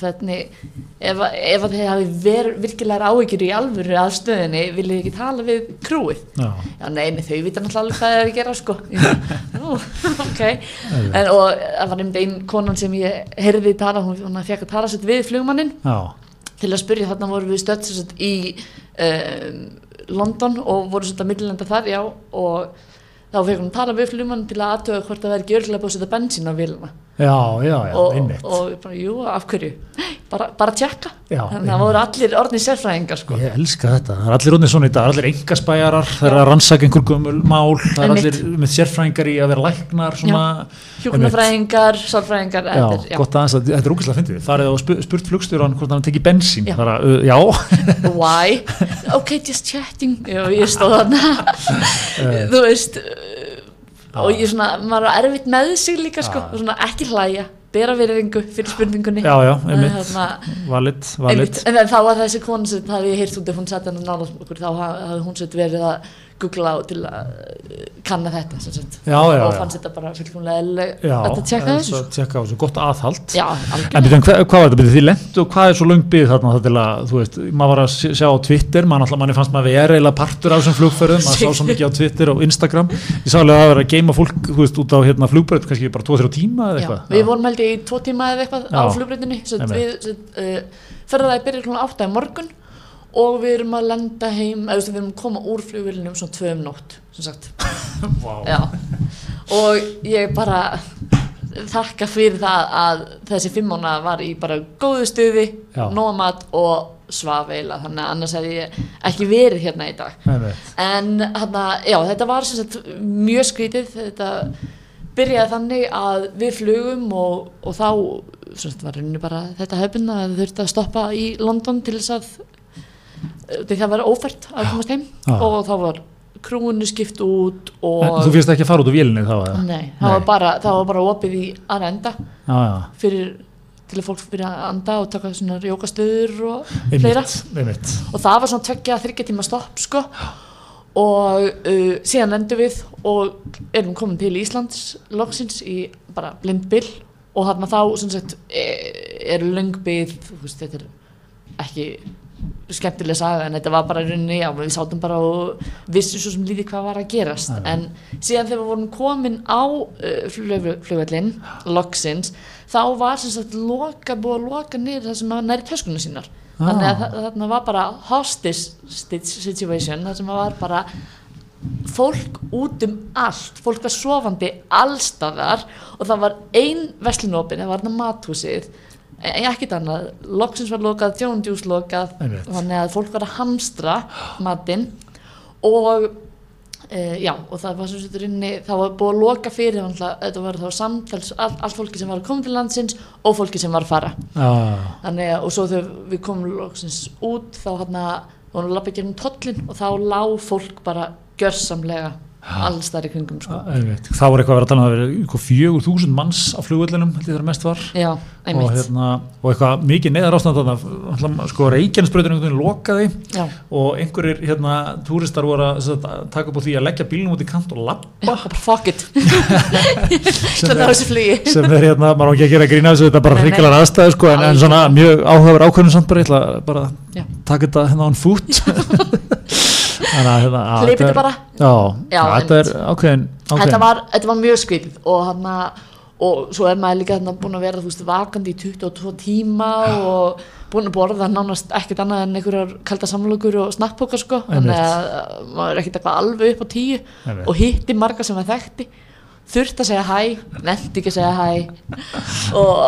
hvernig, ef, ef þið hafi verið virkilega áhyggjur í alvöru að stöðinni viljið ekki tala við krúið? Já. já, nei, nei, þau vita náttúrulega hvað það er að gera sko. Nú, ok. En, og það var einmitt ein konan sem ég heyrði tala, hún, hún fekk að tala sér við flugmannin já. Til að spyrja þarna vorum við sagt, í um, London og voru svolítið að millenda þar já, og þá fekk hún að tala við flugmann til að aðtöga hvort það verði ekki örgulega búið að setja bensín á vilna Já, já, já, og, og ég bara, jú, af hverju bara, bara tjekka. Já, þannig að það voru allir orðnir sérfræðingar sko. Ég elska þetta, það er allir rónið svona í dag, allir engaspæjarar, það er að rannsaka einhver gömul mál, það er allir með sérfræðingar í að vera læknar, svona, hjúknarfræðingar, sálfræðingar já, er- já. gott aðeins að þetta er ógæslega fyndið, það er að spurt, spurt flugstjóran hvort hann tekið bensín, Já. að, uh, já, Why? Ok, just chatting. Ég stóð þarna. Þú veist uh, og ég svona, maður er erfitt með sig líka sko, og svona ekki hlæja bera veriðingu fyrir spurningunni. Já, já, einmitt, þarna- valid, Einmitt, valid, en, þá var þessi konu sem það hafði ég heyrt út ef hún satt hennar nála þá hafði hún sett verið að googla á til að uh, kanna þetta já, já, og já, fannst þetta bara fullkomlega já, að tjekka þessu svo tjekka þessu, gott aðhald. já, En byrjum, hvað, hvað var þetta, byrjum, þið lendu og hvað er svo löng byggð þarna? Það til að, þú veist, maður var að sjá- á Twitter, maður alltaf, manni fannst maður vera eiginlega partur af þessum flugferðum, maður sá svo mikið á Twitter og Instagram, ég sá alveg að það vera að geima fólk, þú veist, út á hérna flugbröð, kannski bara 2-3 tíma eða Já, eitthvað. við vorum held í tvo tíma eða eitthvað á Já. Og við erum að lenda heim eða við erum að koma úr flugvélunum svona tvö um nótt sem sagt. Já. og ég bara þakka fyrir það að þessi fimmóna var í bara góðu stuði Já. nóga mat og svaf eiginlega þannig að annars hefði ég ekki verið hérna í dag en hana, já, þetta var sem sagt mjög skrítið þetta byrjaði þannig að við flugum og, og þá sem sagt, bara þetta hefðbund að þurfti að stoppa í London til þess að því það var ófært að komast heim Já. og þá var krúinu skipt út En Þú fyrst ekki að fara út úr vélinni þá eða? Nei, það var bara, það var bara opið í aðra enda Já, fyrir, til að fólk fyrir að anda og taka svona jókastöður og fleira. og það var svona tveggja, þryggja tíma stopp sko. Og uh, síðan lendum við og erum komin til Íslands loksins í bara blindbill og þarna þá sem sagt e- er löngbið, þetta er ekki skemmtilega saga en þetta var bara í rauninni, já við sátum bara og vissum svo sem líði hvað var að gerast já. en síðan þegar við vorum komin á uh, flug, flugvellin loksins, þá var sem sagt loka, búið að loka niður það sem var næri töskunum sínar þannig að Ah. þa- þarna var bara hostage situation, það sem var bara fólk út um allt fólk var sofandi allstaðar og það var ein veslinopin það var þarna mathúsið ekkert annað, loksins var lokað þjónundjús lokað, þannig að fólk var að hamstra matinn og e, já, og það var sem sagt rinni, það var búið að loka fyrir að þetta var þá samtals all, allt fólki sem var að koma til landsins og fólki sem var að fara. Já, þannig að, og svo þegar við komum loksins út þá hann að vorum að lappa í gegnum tollin og þá lá fólk bara gjörsamlega alls þar í kringum sko. Það voru eitthvað að vera að tala um að það verið fjögur þúsund manns á flugvellinum, held ég þegar mest var. já, og, hérna, og eitthvað mikið neðar ástand sko veginn lokaði. Já, og einhverjir hérna, túristar voru að, taka upp á því að leggja bílnum út í kant og lappa fuck it. Sem er, hérna, maður á ekki að gera grína þessu, þetta er bara hrikalar aðstæði sko, en, en svona mjög áhugaver ákveðnum samt bara, bara taka þetta hérna on foot að hérna, að þetta bara? Já, þetta er ákveðin, þetta var, þetta var mjög skrítið og hann og svo er maður líka þarna búin að vera þú veist vakandi í 22 tíma og búin að borða nánast ekkert annað en einhverjar kalda samlokur og snakkpókar sko. Þannig að uh, maður er ekkert eitthvað alveg upp á tíu og hitti marga sem maður þekkti þurft að segja hæ, nefndi ekki að segja hæ og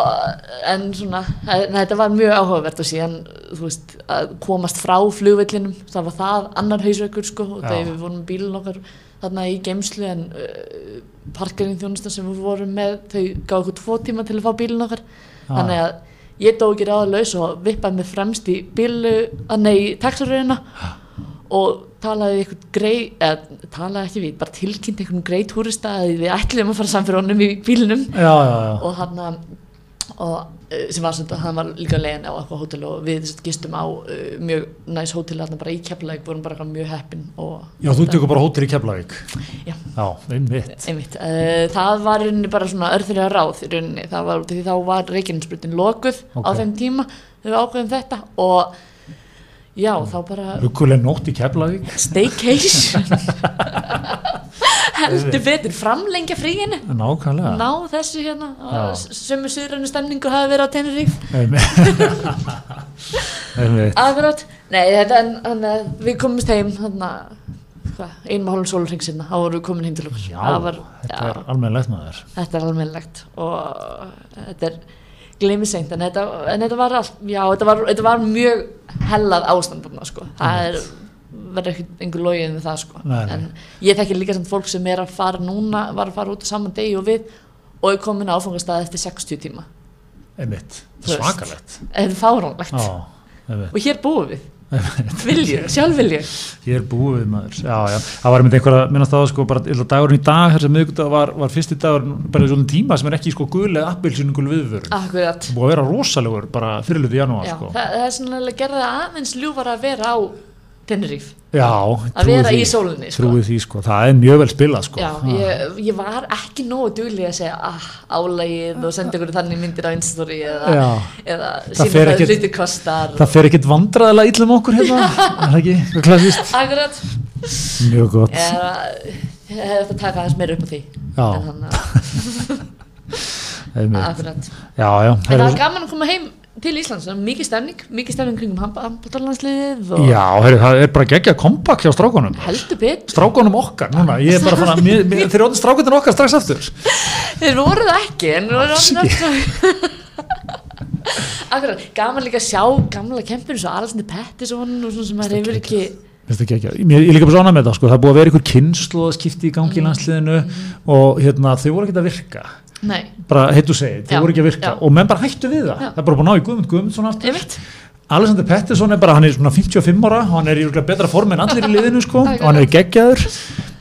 en svona, þetta var mjög áhugavert og síðan, þú veist, að komast frá flugvellinum, það var það annar hausveikur sko, og Já. þegar við vorum bílun okkar þarna í geimslu en uh, parkerinn þjónustan sem við vorum með þau gáðu okkur tvo tíma til að fá bílun okkar. Þannig að ég dó ekki ráðalaus og vippaði mig fremst í bílu, að nei, taxaröðina og talaði eitthvað grei, eða talaði ekki við, bara tilkynnt eitthvað grei túrista að við ætlum að fara samfyrir honum í bílnum já, já, já. og hann og eh, sem var svona, hann var líka legin á eitthvað hótel og við þess, gistum á uh, mjög næs hótel hann bara í Keflavík, vorum bara mjög heppin og já, þú tekur bara hótel í Keflavík Já. já, einmitt einmitt, uh, það var rauninni bara svona örþurlega ráð í rauninni, það var út af því þá var Reykjanesbrutin lokuð á Ok. þeim tíma þegar við ákveðum þetta og já, þá bara Rugguleg nótt í Keflavík. Staycation. Heldur betur framlengja fríinu. Nákvæmlega. Ná þessu hérna. Sömu syðrannu stemningu hafi verið á einmitt. Akkurat, nei þetta en, en uh, við komumst heim þannig að einum og hálfum sólurring sinna. Þá vorum við komin heim til okkur já, var, þetta já, er almennilegt maður. Þetta er almennilegt og þetta er gleymiseint en en þetta var allt, já þetta var, þetta var mjög hellað ástand sko. það er verður ekki einhver logið með það sko. Nei, nei. en ég þekki líka samt fólk sem er að fara núna var að fara út saman degi og við og er komin á áfangastað eftir 60 tíma. Einmitt, svakalegt. Þetta er fáránlegt og hér búum við viljum, sjálf viljum Ég er búið maður, já, já, það var einmitt einhver að minnast það sko, bara dagurinn í dag, þess að miðvikudag var, var fyrsti dagur, bara í svona tíma sem er ekki sko gul eða appelsinu viðvörun. búið að vera rosalegur bara fyrirluti í janúar sko. það, það er svona gerði það aðeins ljúfara að vera á Tenerife. Já, að vera í sólinni sko. Því sko, það er mjög vel spilað sko. Já, ég, ég var ekki nógu dugli að segja ah, álægið og senda ykkur þannig myndir á Instastory eða, eða Það sína ekkert- hluti kostar Það fer ekkit vandræðilega illum okkur hérna, er það? Akkurat. Mjög gott. Ég ég hefði eftir að taka aðeins meira upp á því. Já. en þannig að akkurat. Já, já, En það er gaman að koma heim til Íslands. Er mikið stemning, mikið stemning kringum handbóltarlandsliðið og já, heyrðu, það er bara geggja kompakt hjá betur. Strákunum okkar, núna, ég er bara fann að, þeir eru orðin strákunum okkar strax aftur. Þeir voru það ekki en voru Alls orðnir ekki. Akkurat, gaman líka að sjá gamla kempur eins og Alexander Pettersson og svona sem maður hefur ekki ekki ekki, ég, ég er líka bara svona með það sko, það er búið að vera ykkur kynslu að skipti í gangi í landsliðinu og hérna þau voru ekki að virka. Nei, bara heitu segið, þau Já, voru ekki að virka já. og menn bara hættu við það, Já. það er bara búið að ná í Guðmund Guðmundsson aftur. Einmitt. Alexander Pettersson er bara, hann er svona 55 ára hann er í betra form en allir í liðinu sko, og hann er geggjaður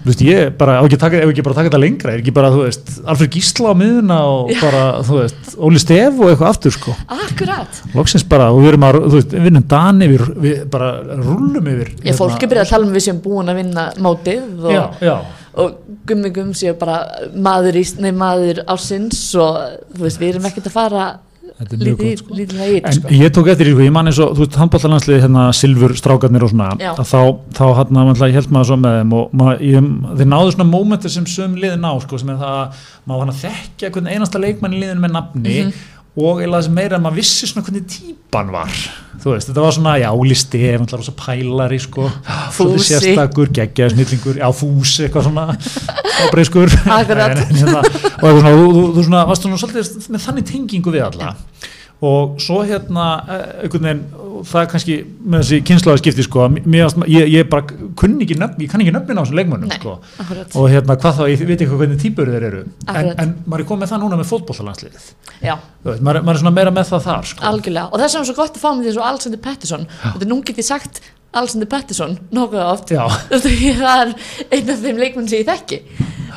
þú veist, ég bara, á ef ekki bara taka þetta lengra er ekki bara, þú veist, Alfred Gísla á miðuna og bara, þú veist, Óli Stef og eitthvað aftur sko, Akkurat. Loksins bara og við erum að, þú veist, við vinnum Dani við, við bara rúllum yfir hérna. Ég fólk er byrjað að tala um við sem búin að vinna mótið og, já, já, og gummi gum séu bara maður, í, nei, maður ásins og þú veist, við erum ekkert að fara lítið sko. En sko. ég tók eftir, í, sko, ég man eins og, þú veist, handbóltalandsliði hérna silfur strákarnir og svona, Já. að þá, þá hann að ég held maður svo með þeim og maður, ég, þeir náðu svona mómentir sem söm liði ná, sko, sem er það að maður hann að þekkja hvern einasta leikmann í liðinu með nafni Mhm. Og eða þess meira að maður vissi svona hvernig típan var, þú veist, þetta var svona, já, Stef, hann rosa pælari, sko, Fúsi. sérstakur, geggjaði snillingur, já, fúsi, eitthvað svona, ábreyskur, Akkurat. og eitthvað svona, þú, þú, þú svona, varst svona svolítið með þannig tengingu við alla og svo hérna eh, einhvern veginn, það er kannski með þessi kynslaði skipti sko, mér, ég, ég bara kunni ekki nöfn, ég kann ekki nöfnin á þessum leikmönnum sko, akkurat. Og hérna hvað þá, ég veit ekki hvernig típur þeir eru. En, en maður er komið með það núna með fótbollalandsliðið maður, maður er svona meira með það þar sko. algjörlega. Og vegna er svo gott að fá með því og Alexander Pettersson. Og þetta nú get ég sagt Alexander Pettersson nokkuð oft. Það er einn af þeim leikmenn sem ég þekki.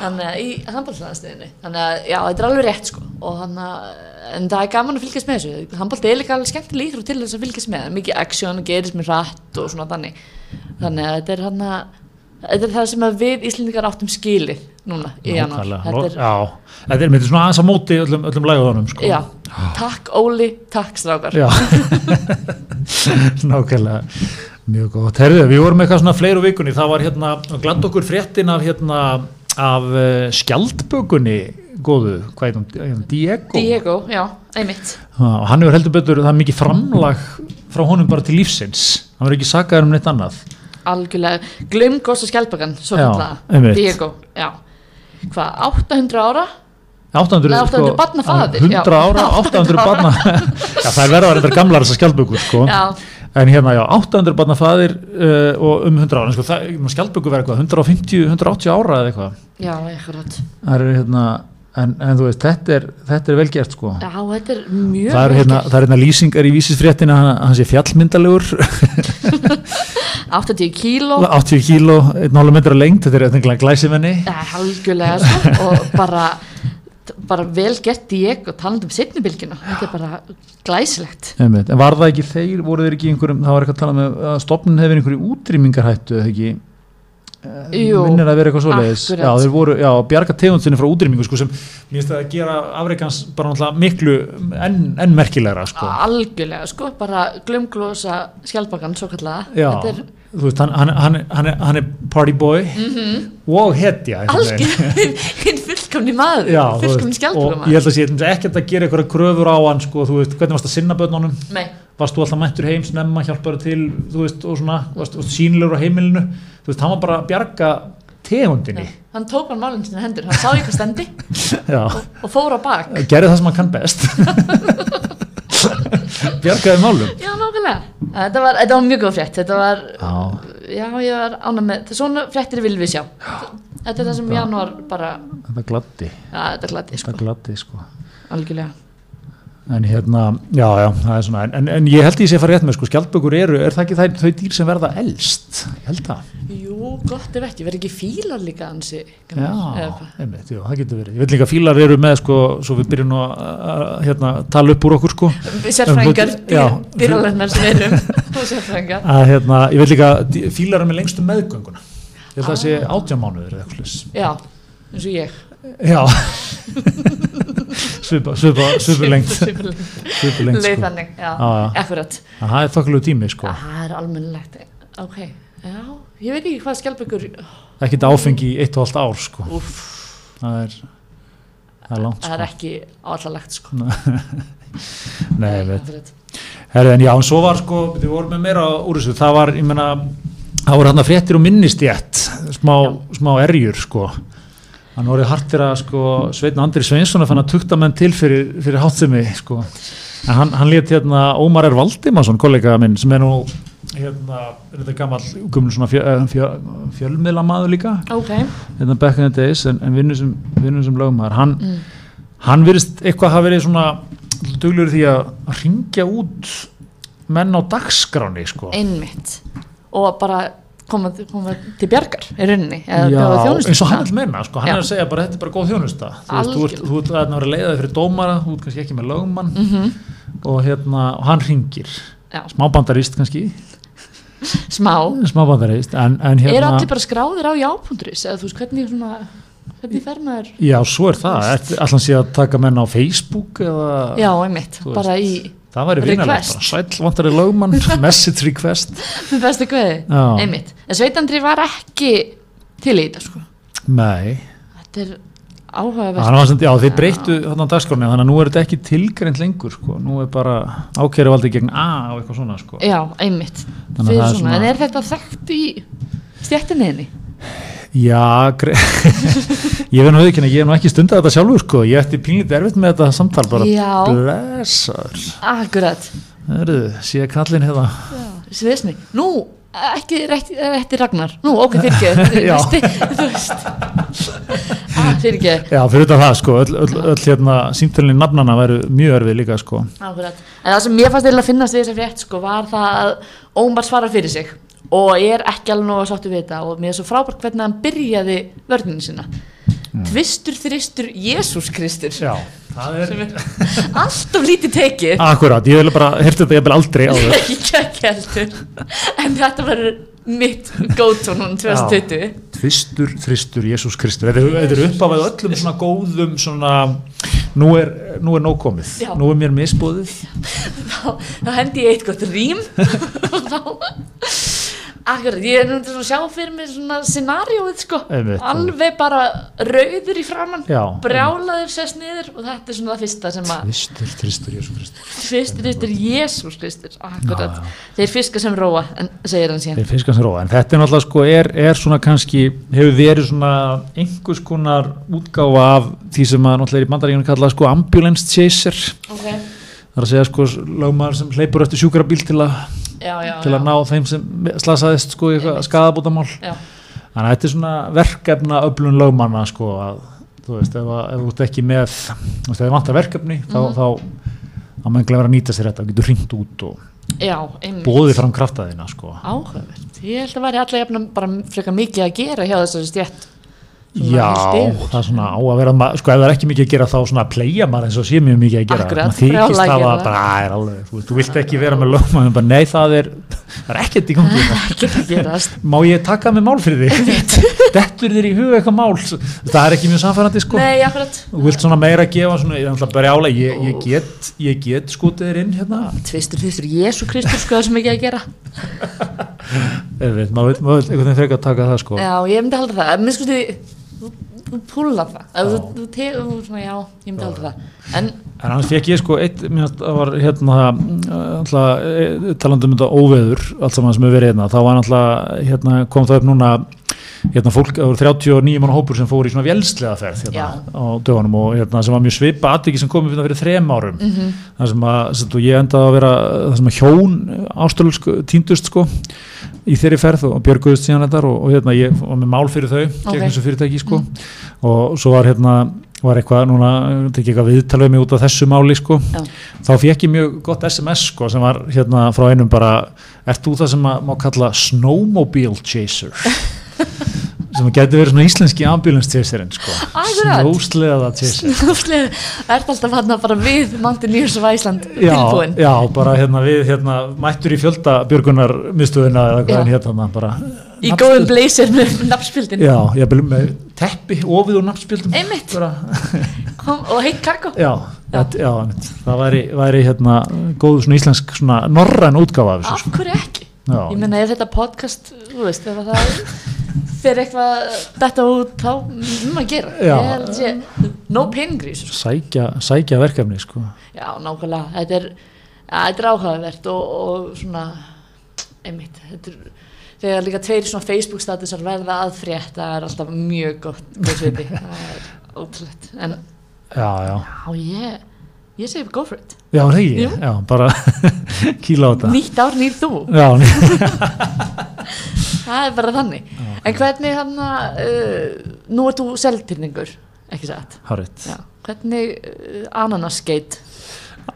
Þannig að í handbóltalandsliðinu þannig að já, þetta er alveg rétt sko. Og þannig að, en það er gaman að fylgjast með þessu. Handbólta er líka alveg skemmtileg íþrótt til þess að fylgjast með. Mikið action og gerist með rætt og svona þannig. Þannig að þetta er hann að þetta er það sem við Íslendingar áttum skilið núna í nákvæmlega, þetta er, já, þetta er, er svona aðeins að móti öllum, öllum lægðunum sko. já, takk Óli, takk strákar. Já, nákvæmlega mjög gott. Herðu, við vorum eitthvað svona fleiru vikunni, það var hérna, gland okkur fréttin af hérna, af uh, skjaldbökunni góðu, hvað er það, Diego? Diego, já, einmitt. Og hann hefur heldur betur, það er mikið framlag frá honum bara til lífsins. Hann verður ekki sakaður um neitt annað. Algjörlega, glumgósa skjálpagan svo Já, kallega, einmitt. Diego já, hvað, 800 ára? 800, Nei, 800 barna faðir, 100 já. ára, 800 800 barna. Já, það er verða að vera gamlar þessar skjaldbökur sko. já, en hérna já, 800 barna faðir uh, og um 100 ára, sko, það, skjaldbökur verða eitthvað 150, 180 ára eða eitthvað. Já, eitthvað það er hérna en, en þú veist, þetta er, þetta er vel gert sko. Já, þetta er mjög það er hérna, það er hérna lýsingar í vísisfréttina hann, hann sé fjallmyndalegur. Gert. 80 kíló 80 kíló, 1,5 metra lengt þetta er eitthvað glæsimenni. Já, algjörlega sko, og bara, bara vel gert Diego talandi um setnibilginu, þetta er bara glæsilegt. Einmitt. en var það ekki þeir, voru þeir ekki í einhverjum það var eitthvað að tala með að stopnin hefur einhverju útrýmingarhættu eða ekki minnir að vera eitthvað svoleiðis. Akkurat. já, þeir voru, já, bjarga tegundsinni frá útrýmingu sko, sem mér finnst það að gera afreikans bara náttúrulega miklu enn en merkilegra sko. algjörlega sko, bara glumglósa skjálpagan svo kallaða já, þetta er þú veist, hann, hann, hann, hann, er, party boy og hetja einhvern veginn. algjörlega hinn fullkomni maður Já, þú fullkomni veist, og skjálpagan ég held að sé ekkert að gera eitthvað kröfur á hann sko, þú veist, hvernig varst að sinna börnunum? Nei, varst þú alltaf mættur heim snemma, hjálpar til þú veist, og svona, varst, varst sínilegur á heimilinu þú veist, hann var bara að bjarga tegundinni. Nei. hann tók hann málinn sinna hendur. Hann sá hvað stendi já, og fór á bak. Gerði það sem hann kann best. Bjargaði málum. Já, nákvæmlega. Þetta var, þetta var mjög góð frétt. Þetta var, já, já, ég var ánað með þetta svona fréttir viljum við sjá. Þetta er það sem janúar bara þetta gladdi. Já, þetta glæti sko, þetta gladdi sko. Algjörlega. En hérna, já, já, það er svona en, en ég held ég sé að fara rétt með, sko, skjaldbökur eru er það ekki þau, þau dýr sem verða elst? Ég held það, gott ef ekki, verður ekki fílar líka ansi já, einmitt, jú, það getur verið. Ég veit líka að fílar eru með, sko, svo við byrjum að, að hérna, tala upp úr okkur, sko. Sérfræðingar, Já. dýralennar sem erum og sérfræðingar. Að hérna, ég veit líka að fílar eru með lengstu meðgönguna. Ég held að það sé átján mánuður eða eitthvað svoleiðis. já, eins og ég. Já. Svipa, svipa, svipa lengt svipa lengt, sko. Þannig, já, akkurat það er þokkalegu tími, sko. Það er almennilegt, ok já, ég veit ekki hvað skjálpökur ekkert áfengi í eitt og allt ár, sko. Úff, það er það er langt, það er sko. ekki áallalegt sko. Nei, ég veit. Herri, en já, en svo var sko, við vorum með meira úr þessu, það var, ég meina það voru hann að fréttir og minnistjætt smá, smá erjur, sko. Hann voru hart fyrir að, sko Sveitn Andri Sveinsson að fann að tukta menn til fyrir, fyrir hátsemi, sko. En hann, hann lét hérna Ómar R. Valdimarsson kollega minn, sem er nú hérna, er þetta gammal, gummul svona fjö, fjö, fjölmiðlamaður líka ok, hérna back in the days, en, en vinnur sem, sem lögmaður, hann mm. hann virðist eitthvað hafa verið svona duglur því að ringja út menn á dagskráni sko. einmitt og bara koma, koma til bjargar í rauninni, Já, eins og hann vil menna sko. hann Já. er að segja bara þetta er bara góð þjónusta þú ert, Algjörlega. þú ert að vera leiðað fyrir dómara þú ert kannski ekki með lögmann mm og, hérna, og hann ringir smábandarist kannski smá. En eru hérna allir bara skráðir á jápundris eða þú veist hvernig svona hvernig fer maður? Já, svo er það, allan sé að taka menn á Facebook eða já, einmitt, bara í það væri sæll vantarið lögmann. Message request. Með bestu Já. einmitt. En Sveitandri var ekki til í þetta sko. Nei. Þetta er samt, já, þeir breyttu þarna dagskráni þannig að nú er þetta ekki tilgreint lengur sko. nú er bara ákæri valdi gegn A og eitthvað svona sko. já, einmitt, að það er svona. en er þetta þekkt í stjættinniðinni? Já, ég verð nú auðvitað ég hef nú ekki stundað þetta sjálfur sko. ég ætti pínlítið erfitt með þetta samtal bara Já. blessaður akkurat, Hörðu, sé kallinn hérna sviðisni nú, ekki rétti, Ragnar. Nú, ok, þú veist. Ah, fyrirgeð Já, fyrir þetta það sko, öll, öll, öll hérna símtölinn nafnana væru mjög örfið líka sko. Akkurat. En það sem mér fannst eiginlega að finnast við þessa frétt sko, var það að Ómar svarar fyrir sig og er ekki alveg nóg að sáttu við þetta og mér er svo frábært hvernig hann byrjaði vörninu sína. Tvistur, þristur, Jésús Kristur. Já, alltaf lítið tekið. Akkurat, ég vil bara, heyrti þetta ég vil aldrei á þau ekki ekki heldur. En þetta verður mitt go-to núna 2020 Tvistur, þristur, Jésús Kristur. Þetta er- uppafæð öllum svona góðum svona, nú er, nú er nóg komið. Já. nú er mér misbóðið þá, þá hendi ég eitt gott rím. Og þá Akkurat, ég er til að sjá fyrir mig svona scenarióið sko, Einmitt. alveg bara rauður í framann, Já. brjálaður sest niður og þetta er svona það fyrsta sem að Kristur, Kristur, Jésu Kristur. Fyrstir fyrstir Jésús Kristur, akkurat, Já, þeir fiska sem róa, en segir hann síðan. Þeir fiskar sem róa, en þetta er náttúrulega sko, er, er svona kannski, hefur verið svona einhvers konar útgáfa af því sem að náttúrulega er í bandaríunum kallað sko ambulance chaser, Ok, það er að segja sko lögmaður sem hleypur eftir sjúkrabíl til að, já, já, til að ná þeim sem slasaðist sko. Já, Þannig að þetta er svona verkefna öflun lögmanna sko að, þú veist, ef, að- ef þú ert ekki með, þú veist, ef þið vantar verkefni, þá, Mhm. þá, þá maður vera að nýta sér þetta, þú getur hringt út og bóðið fram kraftaðina sko. Áhugavert, ég held að væri allavega jafnum bara frekar mikið að gera hjá þessari stjætt. Já, það er svona á að vera sko ef það er ekki mikið að gera þá svona að playa maður eins og sé mjög mikið að gera. Akkurat, þykist það að bara, "Æ, er alveg, þú, þú vilt ekki vera með lögmaðum bara nei það er, það er ekkert í gangi. Má ég taka með mál fyrir þig? Dettur þér í huga eitthvað mál? Það er ekki mjög samfærandi sko. Nei, þú vilt svona meira gefa svona, ég álega ég, ég get, ég get skotið þér inn hérna. Tvistur, tvistur, Jésu Kristur, sko, það sem ekki að gera. Maður veit, maður veit einhvern veginn frekar að taka það sko. Já, þú, þú púla það, Ef þú, þú tegur, þú svona, já, ég myndi halda það. En, En annars fekk ég sko eitt, það var hérna alltaf, talandi um þetta óveður allt saman sem hefur verið hérna, þá var alltaf hérna, kom það upp núna hérna fólk, það voru 39 mann hópur sem fór í svona vélslega ferð hérna Já. á dögunum og hérna sem var mjög svipa atviki sem komið fyrir þrem árum mm Mhm. þar sem að, sem og ég endaði að vera það sem að hjón ástölsk týndust sko í þeirri ferð og björguðust síðan þetta og, og hérna ég var með mál fyrir þau gegn þessu fyrirtæki sko. Og svo var hérna var eitthvað núna, tekið eitthvað viðtalið mig út af þessu máli sko. Já, þá fekk ég mjög gott SMS sko sem var hérna frá einum bara ert þú það sem að má kalla snowmobile chaser sem að geti verið svona íslenski ambulance chaserinn sko Akkurat. snjósleða chaser Snúfslega, ert alltaf hann bara við Mountaineers of Iceland já, tilbúin. já, bara hérna við hérna mættur í fjöldabjörgunar miðstöðuna eða hvað hann hérna bara Í góðum blazer með nafnspildin. já, ég byrjum með teppi ofið úr nafnspildum Einmitt. og heitt kakó. já, já. já það væri, væri hérna góð svona íslensk svona norræn útgáfa af sko. hverju ekki? Já. Ég meina ef þetta podcast, þú veist, ef það fyrir eitthvað þetta út, þá um að gera. Ég að sé, no peningur í þessu. sækja, sækja verkefni sko. Já, nákvæmlega, þetta er, er áhugavert og, og svona, einmitt, þetta er, þegar líka tveir svona Facebook statusar verða aðfrétt, það er alltaf mjög gott, svipi, það er ótrúlegt, en já, já, já, ég, ég segi go for it, já, það ekki? Já, bara kýla á þetta nýtt ár nýr þú, já, það er bara þannig, en hvernig hann að, uh, nú ert þú seltirningur, ekki satt, hárið já, hvernig uh, ananasgeit,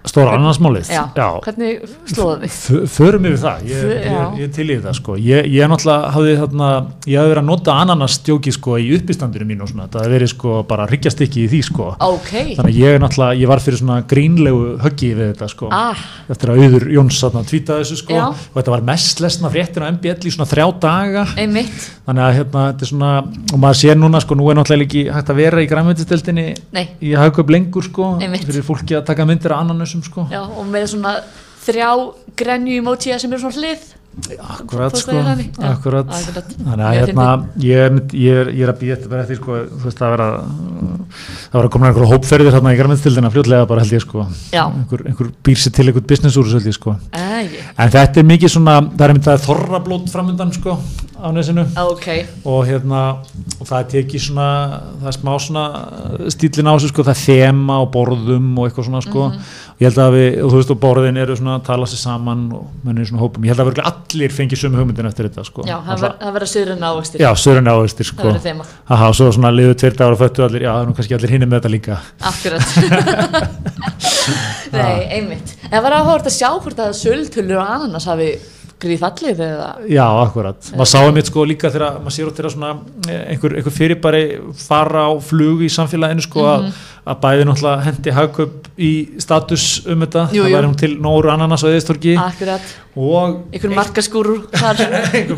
stóra annarsmálið já, hvernig slóða þig? F- förum yfir það, ég, ég, já. ég til í það sko. ég, ég náttúrulega hafði þarna ég hafði verið að nota ananastjóki sko, í uppistandinu mínu og svona, það hafði verið sko, bara hryggjastikki í því sko. Ok, þannig að ég náttúrulega, ég var fyrir svona grínlegu höggi við þetta sko. ah, eftir að auður Jóns þarna tvítaði þessu sko. Já. og þetta var mest lesna fréttin á MBL í svona þrjá daga einmitt, þannig að hérna, þetta er svona og maður sér núna, sko, nú er náttúrulega ekki hægt að vera í græmveitisteltinni nei, í hagkaup lengur, sko, Einmitt. fyrir fólki að taka myndir af ananusum, sko. Já, og með svona þrjá grenju emoji sem eru svona hlið. Akkurat, sko, akkurat. þannig að hérna, ég er, ég ég að býja þetta bara eftir, sko, þú veist, það vera það vera komin einhver hópferðir hérna í græmveitistildina fljótlega bara held ég, sko. Einhver, einhver býr sér til einhver business úr held ég, sko. En þetta er mikið svona, það er myndið að þorrablót framundan, sko, á nesinu. Ok, og hérna og það tekið svona það er smá svona stílin á þessu sko það er þema og borðum og eitthvað svona sko. Og ég held að við, þú veist og borðin eru svona að tala sér saman og menn er svona hópum. Ég held að verður allir fengið sömu hugmyndin eftir þetta sko. Já, það það verða söðurinn ávextir. Já, söðurinn ávistir það sko. verður þema, Aha, og svo svona liðu dagar og föttu allir, já, það er nú kannski allir hinni með þetta líka. Akkurat. Nei, einmitt. En það var að gríðfallið eða Já, akkurat. Maður sá einmitt sko líka þegar maður sér út þegar svona eh, einhver, einhver fyrirbæri fara á flug í samfélaginu sko að, að bæði náttúrulega hendi hagkaup í status um þetta. Jú, það jú. væri hún til Nóru Ananas á Eðistorgi akkurat, og einhver markaskúrur þar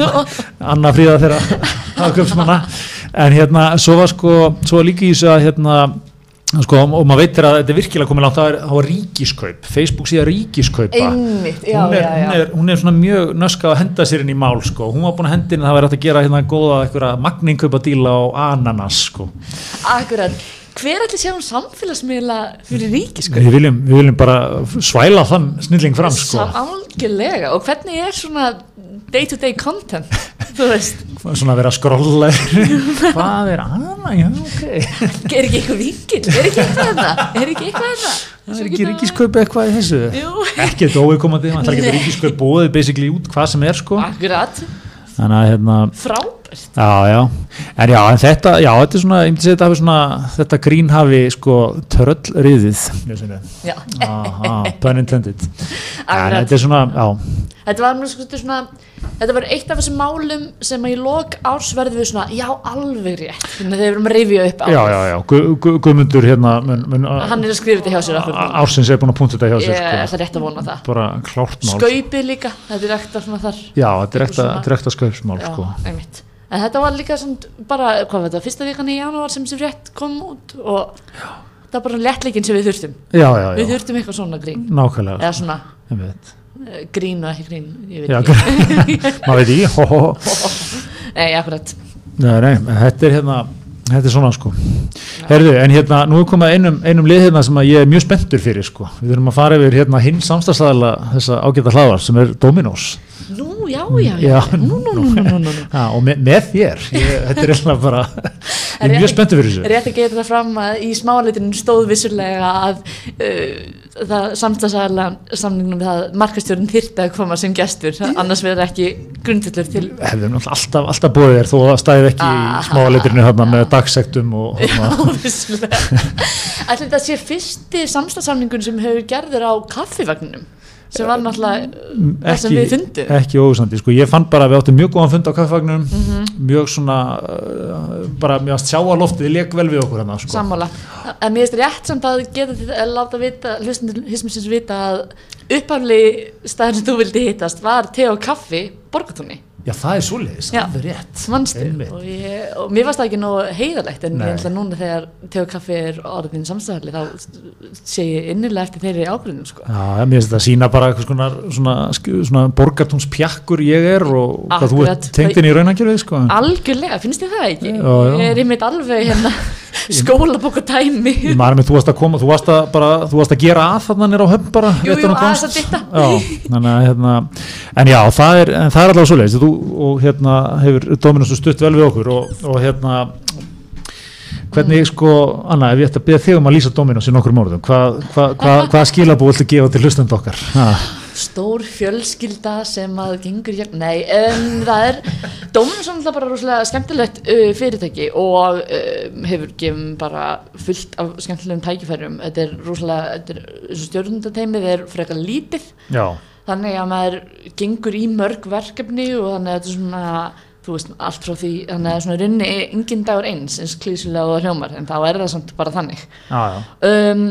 Anna Fríða þeirra hagkaupsmanna. En hérna, svo var sko, svo var líka í þessu að hérna sko, og maður veitir að þetta er virkilega komið langt það það var ríkiskaup, Facebook síða ríkiskaupa Einmitt, já, hún, er, já, já. Hún, er, hún er svona mjög nöska að henda sér inn í mál sko. hún var búin að henda inn að það væri hægt að gera hérna góða eitthvað magninkaupa díla á ananas sko. Akkurat, hver ætli sé hún samfélagsmiðla fyrir ríkiskaup? við, viljum, við viljum bara svæla þann snilling fram sko. Algjörlega, og hvernig er svona day to day content, svona að vera að skrolla hvað er ana, já ok. Er ekki eitthvað vingil, er ekki eitthvað þetta er ekki eitthvað þetta það er ekki ríkiskaup eitthvað í þessu. Jú. ekki þetta óvikomandi, það er ekki ríkiskaup bóðið basically út hvað sem er sko. Akkurat, þannig að hérna frábært Já, já, en já, en þetta, já, þetta er svona, ég myndi segja þetta hafi svona, þetta grín hafi sko tröllriðið, mjög sinni, Já, aha, pun intended, en þetta er svona, já, þetta var nú sko svona þetta var eitt af þessum málum sem að í lok árs verðum við svona, já alveg rétt þannig að þeir erum að rifja upp á já, já, já, Gu- Gu- Guðmundur hérna, mun, mun, hann er að skrifa þetta hjá sér ársins er búin að punta þetta hjá sér, er sko, það rétt að vona það. Bara klárt mál, skaupið líka, þetta er ekta svona þar. Já, þetta er er ekta skaupsmál, já, sko, einmitt en þetta var líka svona bara, hvað var þetta, fyrsta vikan í janúar sem sem frétt kom út og það var bara léttleikin sem við þurftum. Já, já, við já, þurftum eitthvað svona grín. Nákvæmlega, eða svona uh, grín og ekki grín ég veit já, ekki. maður veit hó, nei, akkurat. Nei, nei, þetta er hérna þetta er svona sko. Herðu, en hérna, nú er komið einum, einum lið hérna sem ég er mjög spenntur fyrir sko. Við þurfum að fara yfir hérna hinn samstagsæðala þessa ágæta hlaðar sem er Dominos nú, já, já, já, Já, nú, nú, nú, nú, nú, ha, og með, með þér. Ég, þetta er eitthvað bara ég er mjög spenntur fyrir þessu. Rétt að geta það fram að í smáleitinu stóð vissulega að uh, það samstagsæðala samningnum við það markastjórun þyrta að koma sem gestur. Annars verður ekki grundvillur til hefðum náttúrulega alltaf, alltaf búið þér þó að það stæði ekki í Ah. smáleitrinu hérna með dagsektum og hérna vissulega. Ætli þetta sé fyrsti samstagssamningun sem hefur gerður á kaffivagninum sem var náttúrulega það sem við fundum ekki ósandi, sko, ég fann bara að við áttum mjög góðan fund á kaffagnum Mhm. mjög svona uh, bara mjög að sjá að loftið lék vel við okkur hérna, sko. Sammála, en mér finnst rétt samt að geta að láta vita, hlustundur hismisins vita að upphafli staðar sem þú vildi hittast var te og kaffi borgatúni, Já, það er svoleiðis, alveg rétt. mannstu og, ég, og mér varst það ekki nógu heiðalegt en Nei. ég ætla núna þegar te og kaffi er orðin samstæðarli þá sé ég innilega eftir þeirri ágrunum sko. Já, mér finnst þetta að sína bara svona, svona, svona borgartónspjakkur ég er og hvað þú Akkurat. tengdin í raunakjörfið, sko. algjörlega, finnst þið það ekki? Já, já. ég er einmitt alveg hérna skólabók og tæmi Ég maður með þú varst að koma, þú varst að bara, þú varst að gera að þarna nýra á höfn bara. Jú, jú, að dytta. Já, þannig að, hérna, en já, það er, það er allavega svoleiðis, þú, og hérna hefur Dominus stutt vel við okkur og, og hérna, hvernig sko, Anna, ef ég ætti að byrja þig um að lýsa Dominus í nokkur morðum, hvað hva, hva, hva skilabú viltu gefa til hlustend okkar? Ha, stór fjölskylda sem að gengur hjá, nei, um, það er Dominus er náttúrulega bara rosalega skemmtilegt uh, fyrirtæki og um, hefur gefum bara fullt af skemmtilegum tækifærum, þetta er rosalega þetta er stjórnundateimið er frekar lítið, já, þannig að maður gengur í mörg verkefni og þannig að þetta er svona þú veist, allt frá því, þannig að svona runni engin dagur eins, eins klísulega og hljómar en þá er það samt bara þannig. Já, já, um,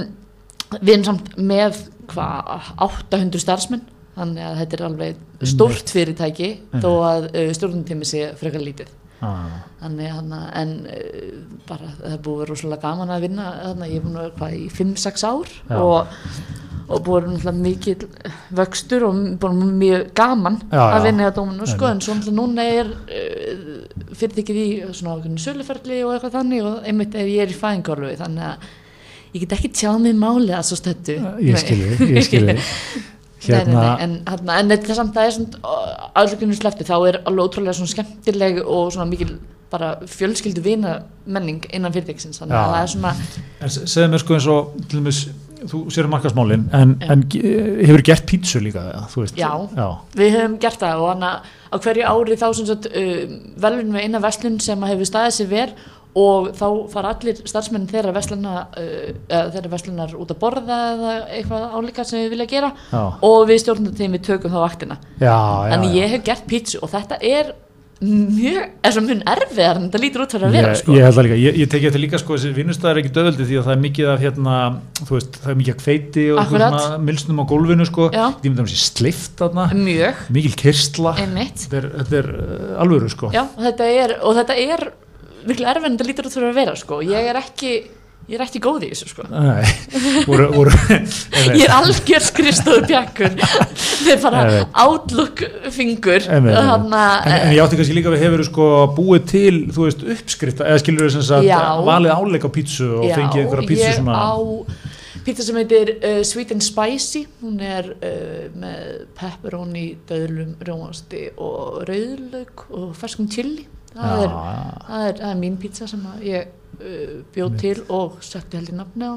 við erum samt með hvað, 800 starfsmenn þannig að þetta er alveg stórt fyrirtæki þó að uh, stjórnumtími sé frekar lítið. Já. þannig hana, en uh, bara það er búið rosalega gaman að vinna þannig ég er búin að vera hvað í 5-6 ár Já. og, og búið mikið vöxtur og búið mjög gaman Já, að vinna í að dóminu sko, en svo núna er uh, fyrirtækið í svona söluferli og eitthvað þannig og einmitt ef ég er í fæðingarlöfi þannig að ég get ekki tjáð mig máli að svo stöttu ég skilji, ég skilji. Hérna, nei, nei, en, hérna, en þetta samt að það er svona aðluginu slefti þá er alveg ótrúlega svona skemmtileg og svona mikil bara fjölskyldu vina menning innan fyrirtæksins þannig að það er svona En se- segðu mér sko eins og til dæmis, þú sér um markasmálin en, en hefur gert pítsu líka Já. já, við höfum gert það og hana á hverju ári þá uh, velun við eina verslun sem hefur staðið sér ver og þá fara allir starfsmenn þeirra versluna uh, verslunar út að borða eða eitthvað álíka sem við vilja gera. Já, og við stjórnum tökum þá vaktina. Já, já. ég hef gert pítsu og þetta er mjög, er svo mun erfiðar en þetta lítur út fyrir að vera Ég, sko. ég líka, ég, ég teki þetta líka sko, þessi vinnustæðar er ekki döðveldi því að það er mikið af hérna, þú veist, það er mikið af kveiti og milsnum á gólfinu sko, því myndum þessi sleift þarna, Mjög, mikil einmitt. Þetta er, þetta er uh, alvöru sko. Já, og þetta er, og þetta er miklu erfið en þetta lítur út fyrir að vera sko. Ég er ekki ég er ekki góð í þessu sko. Nei, voru, voru ég er algjör skrifstofu bjakkur það er bara outlook fingur þannig En, en að ég átti kannski líka að við hefur sko búið til, þú veist, uppskrifta eða skilur þess að Já. valið áleik á pítsu og fengið einhverja pítsu svona á pizza sem heitir uh, Sweet and Spicy. Hún er uh, með pepperoni, döðlum, rjómasti og rauðlaug og ferskum chili það er, það er, það er mín pizza sem ég uh, bjóð til og setti held í nafni á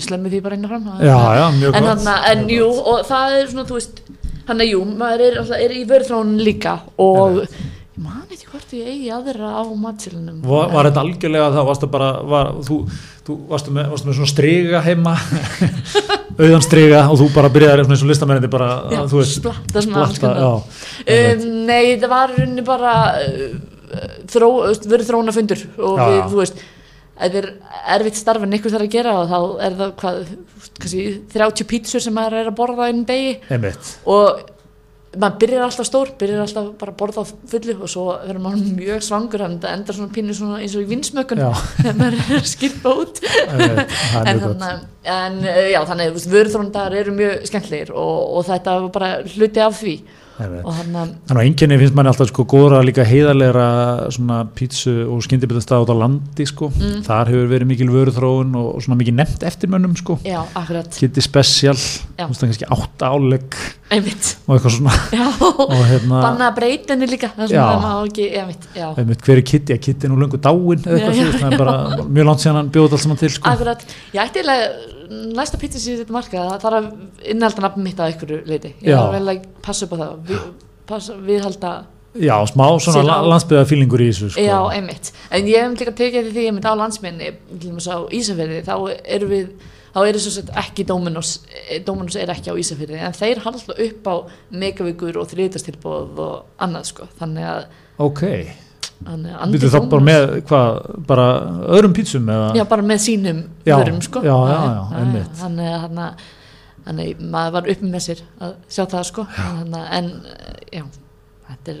slemmið því bara inn á fram Já, já, en, hana, en jú, og það er svona, þú veist hann er jú, maður er, er í vörðrón líka og ég man eitthvað hvort ég eigi aðra á matsilunum Var, var þetta algjörlega það, varstu bara, var, þú, þú varstu, með, varstu með svona striga heima, auðan striga og þú bara byrjaði eins og listamennandi bara, Já, að, veist, splatta svona einmitt. um, Nei, það var rauninni bara uh, þró, verið þróna fundur og Já, við, já. þú veist ef er erfitt starf en ykkur þarf að gera og þá er það hvað, kannski 30 pítsur sem maður er að borða einn degi. Einmitt, og maður byrjar alltaf stór, byrjar alltaf bara að borða á fullu og svo verður maður mjög svangur en það endar svona pínu svona eins og í vinsmökun þegar maður er að skilpa út. Einmitt, en, þannig, en uh, já, þannig að vörðróndar eru mjög skemmtlegir og, og þetta var bara hluti af því þannig að að einkenni finnst manni alltaf sko góðra líka heiðarlegra svona pítsu og skyndibitastað út á landi sko. Mm. Þar hefur verið mikil vöruþróun og, svona mikil nefnt eftirmönnum sko. já, akkurat, Kitty Special, Já. þú veist það kannski átta álegg og eitthvað svona já, og hérna, banna breytinni líka hver er Kitty? Ja, Kitty er nú löngu dáin eða eitthvað, það er bara mjög langt síðan hann bjóð allt saman til sko. Akkurat, ég ætti eiginlega næsta pizza sem ég þetta marka, það þarf að innhalda nafn mitt að einhverju leiti, ég þarf vel að passa upp á það, við, passa, viðhalda Já, smá svona Síðan la á- landsbyða fílingur í þessu sko. Já, einmitt. En ég hef líka tekið eftir því einmitt á landsminni, til dæmis á Ísafirði, þá erum við, þá eru svo sett ekki Dominos, eh, Dominos er ekki á Ísafirði, en þeir halda upp á megavíkur og þriðastilbóð og annað sko, þannig að, Ok, þannig byrju þá bara með hvað, bara öðrum pítsum eða? Já, bara með sínum Já, vörum sko. já, já, já, einmitt. Þannig þannig að maður var uppi með sér að sjá það sko, en, en já, þetta er,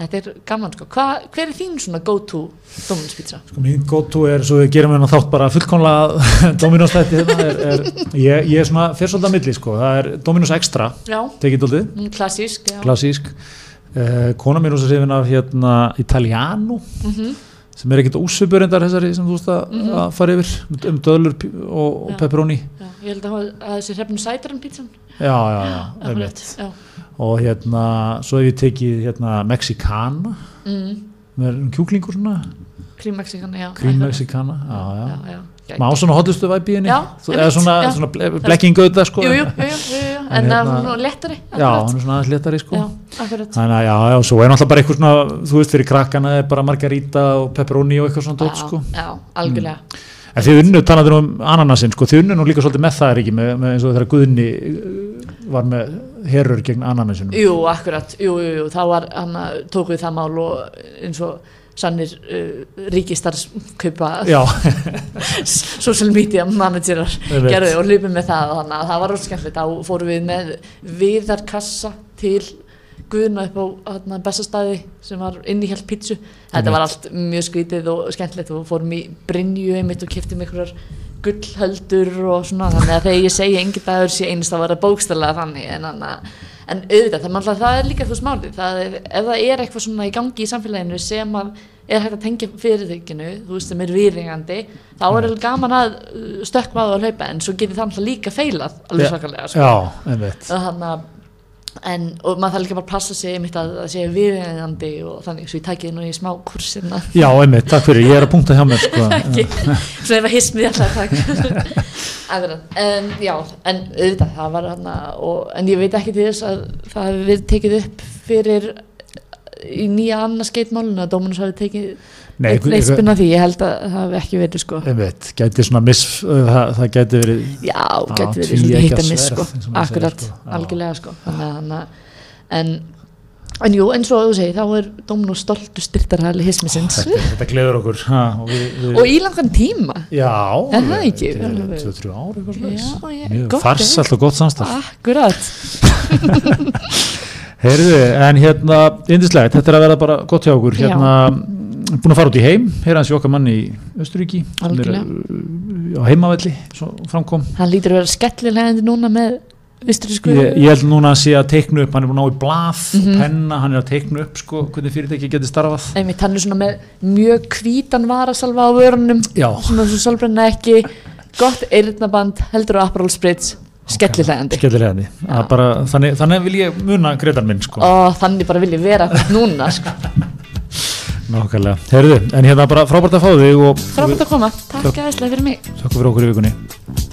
þetta er gaman sko. Hva, hver er þín svona go-to Dominos pizza? Sko mín go-to er, svo við gerum hérna þátt bara fullkomlega Dominos þætti hérna er, er, ég, ég er svona fyrir svolítið að milli sko, það er Dominos Extra, tekið dóltið, mm, klassísk, já. klassísk uh, kona mér þess að sefin af hérna Italiano Mhm. sem er ekkert ósöpur endar þessari sem þú veist að, Mhm. að fara yfir um döðlur og, og pepperoni Já, ég held að, hafa- að þessi hrefnum sætaran pizzan já, já, já, akkurat, einmitt já. og hérna, svo hef ég tekið hérna Mexicana Mm, með kjúklingur svona, Cream Mexicana, já. Mexicana já, já, já, já. Má svona hotlustu væpi henni? Eða svona, já. svona ble- blekkingu auðvitað sko. Jú, jú, jú, jú, jú, jú. En það hérna- er svona lettari já, hann er svona aðeins letari sko. Þannig að já, já, svo er náttúrulega bara eitthvað svona þú veist fyrir krakkana er bara margarita og pepperoni og eitthvað svona dót já, sko. já, algjörlega. En þið unnu, talaður um ananasinn sko, þið unnu nú líka svolítið með það er ekki með, eins og þegar Guðni uh, var með herur gegn ananasinum Jú, akkurat, jú, jú, jú, þá var hann að tók við það mál og eins og sannir uh, ríkistarskaupa já, social media managerar gerðu og hlupum með það þannig að það var rosa skemmtilegt, þá fórum við með viðarkassa til Guðna upp á bestastæði sem var inn í helt pítsu. Þetta var allt mjög skrítið og skemmtilegt og fórum í Brynju einmitt og keftum einhverjar gullhöldur og svona. Þannig að þegar ég segi engin dagur sé einast að vera bókstæðlega þannig en, anna, en auðvitað, það, mannlega, það er líka þú smálið ef það er eitthvað svona í gangi í samfélaginu sem að er hægt að tengja fyrirtækinu, þú veist, sem er viðringandi þá er alveg gaman að uh, stökkva á það að hlaupa. En svo getur það alltaf líka feilað alveg svakalega sko. þannig að en, og maður þarf líka bara að passa sig einmitt að það sé viðringandi og þannig, svo ég tæki nú í smá kursina já, einmitt, takk fyrir, ég er að punkta hjá mér sko. svo ef að hismið alltaf takk. En já, en auðvitað, það var hann en ég veit ekki til þess að það hefði verið tekið upp fyrir í nýja annars skeitmálinu að Dóminus hafi tekið Nei, eitt einhver- eitt spinn af því, ég held að það hafi ekki verið sko, einmitt, gæti svona miss það, það gæti verið já, gæti verið tvíeggja svolítið hitt að miss sko, og akkurat, sko. Já. algjörlega sko, þannig að en, en jú, eins og þú segir, þá er Dóminus stoltu styrtarhæli hismisins. Þetta, þetta gleður okkur ha, og, við, við, og í langan tíma. Já, Er það ekki? Alveg. 2-3 ár eitthvað Já, slags ég- mjög gott, farsalt og gott samstarf. Akkurat. Heyrðu, en hérna, indislegt, þetta er að vera bara gott hjá okkur. Já. Búin að fara út í heim, heyra hans í okkar manni í Östuríki Algjörlega. á heimavelli, svo framkom hann lítur að vera skellilegandi núna með sko ég, ég held núna að sé að teikna upp hann er búin að ná í blað, Mhm. penna hann er að teikna upp sko, hvernig fyrirtæki getur starfað. Einmitt hann er svona með mjög hvítan varasalva á vörunum já, svona svo sálbrenna ekki gott eyrnaband, heldur á Aperol Spritz skellilegandi. Skellilegandi. Bara, þannig, þannig vil ég muna greiðan minn sko, og þannig bara vil ég vera núna sko. nákvæmlega. Heyrðu, en hérna bara frábært að fá þig og frábært að koma, takk aðeinslega fyrir mig. Þakka fyrir okkur í vikunni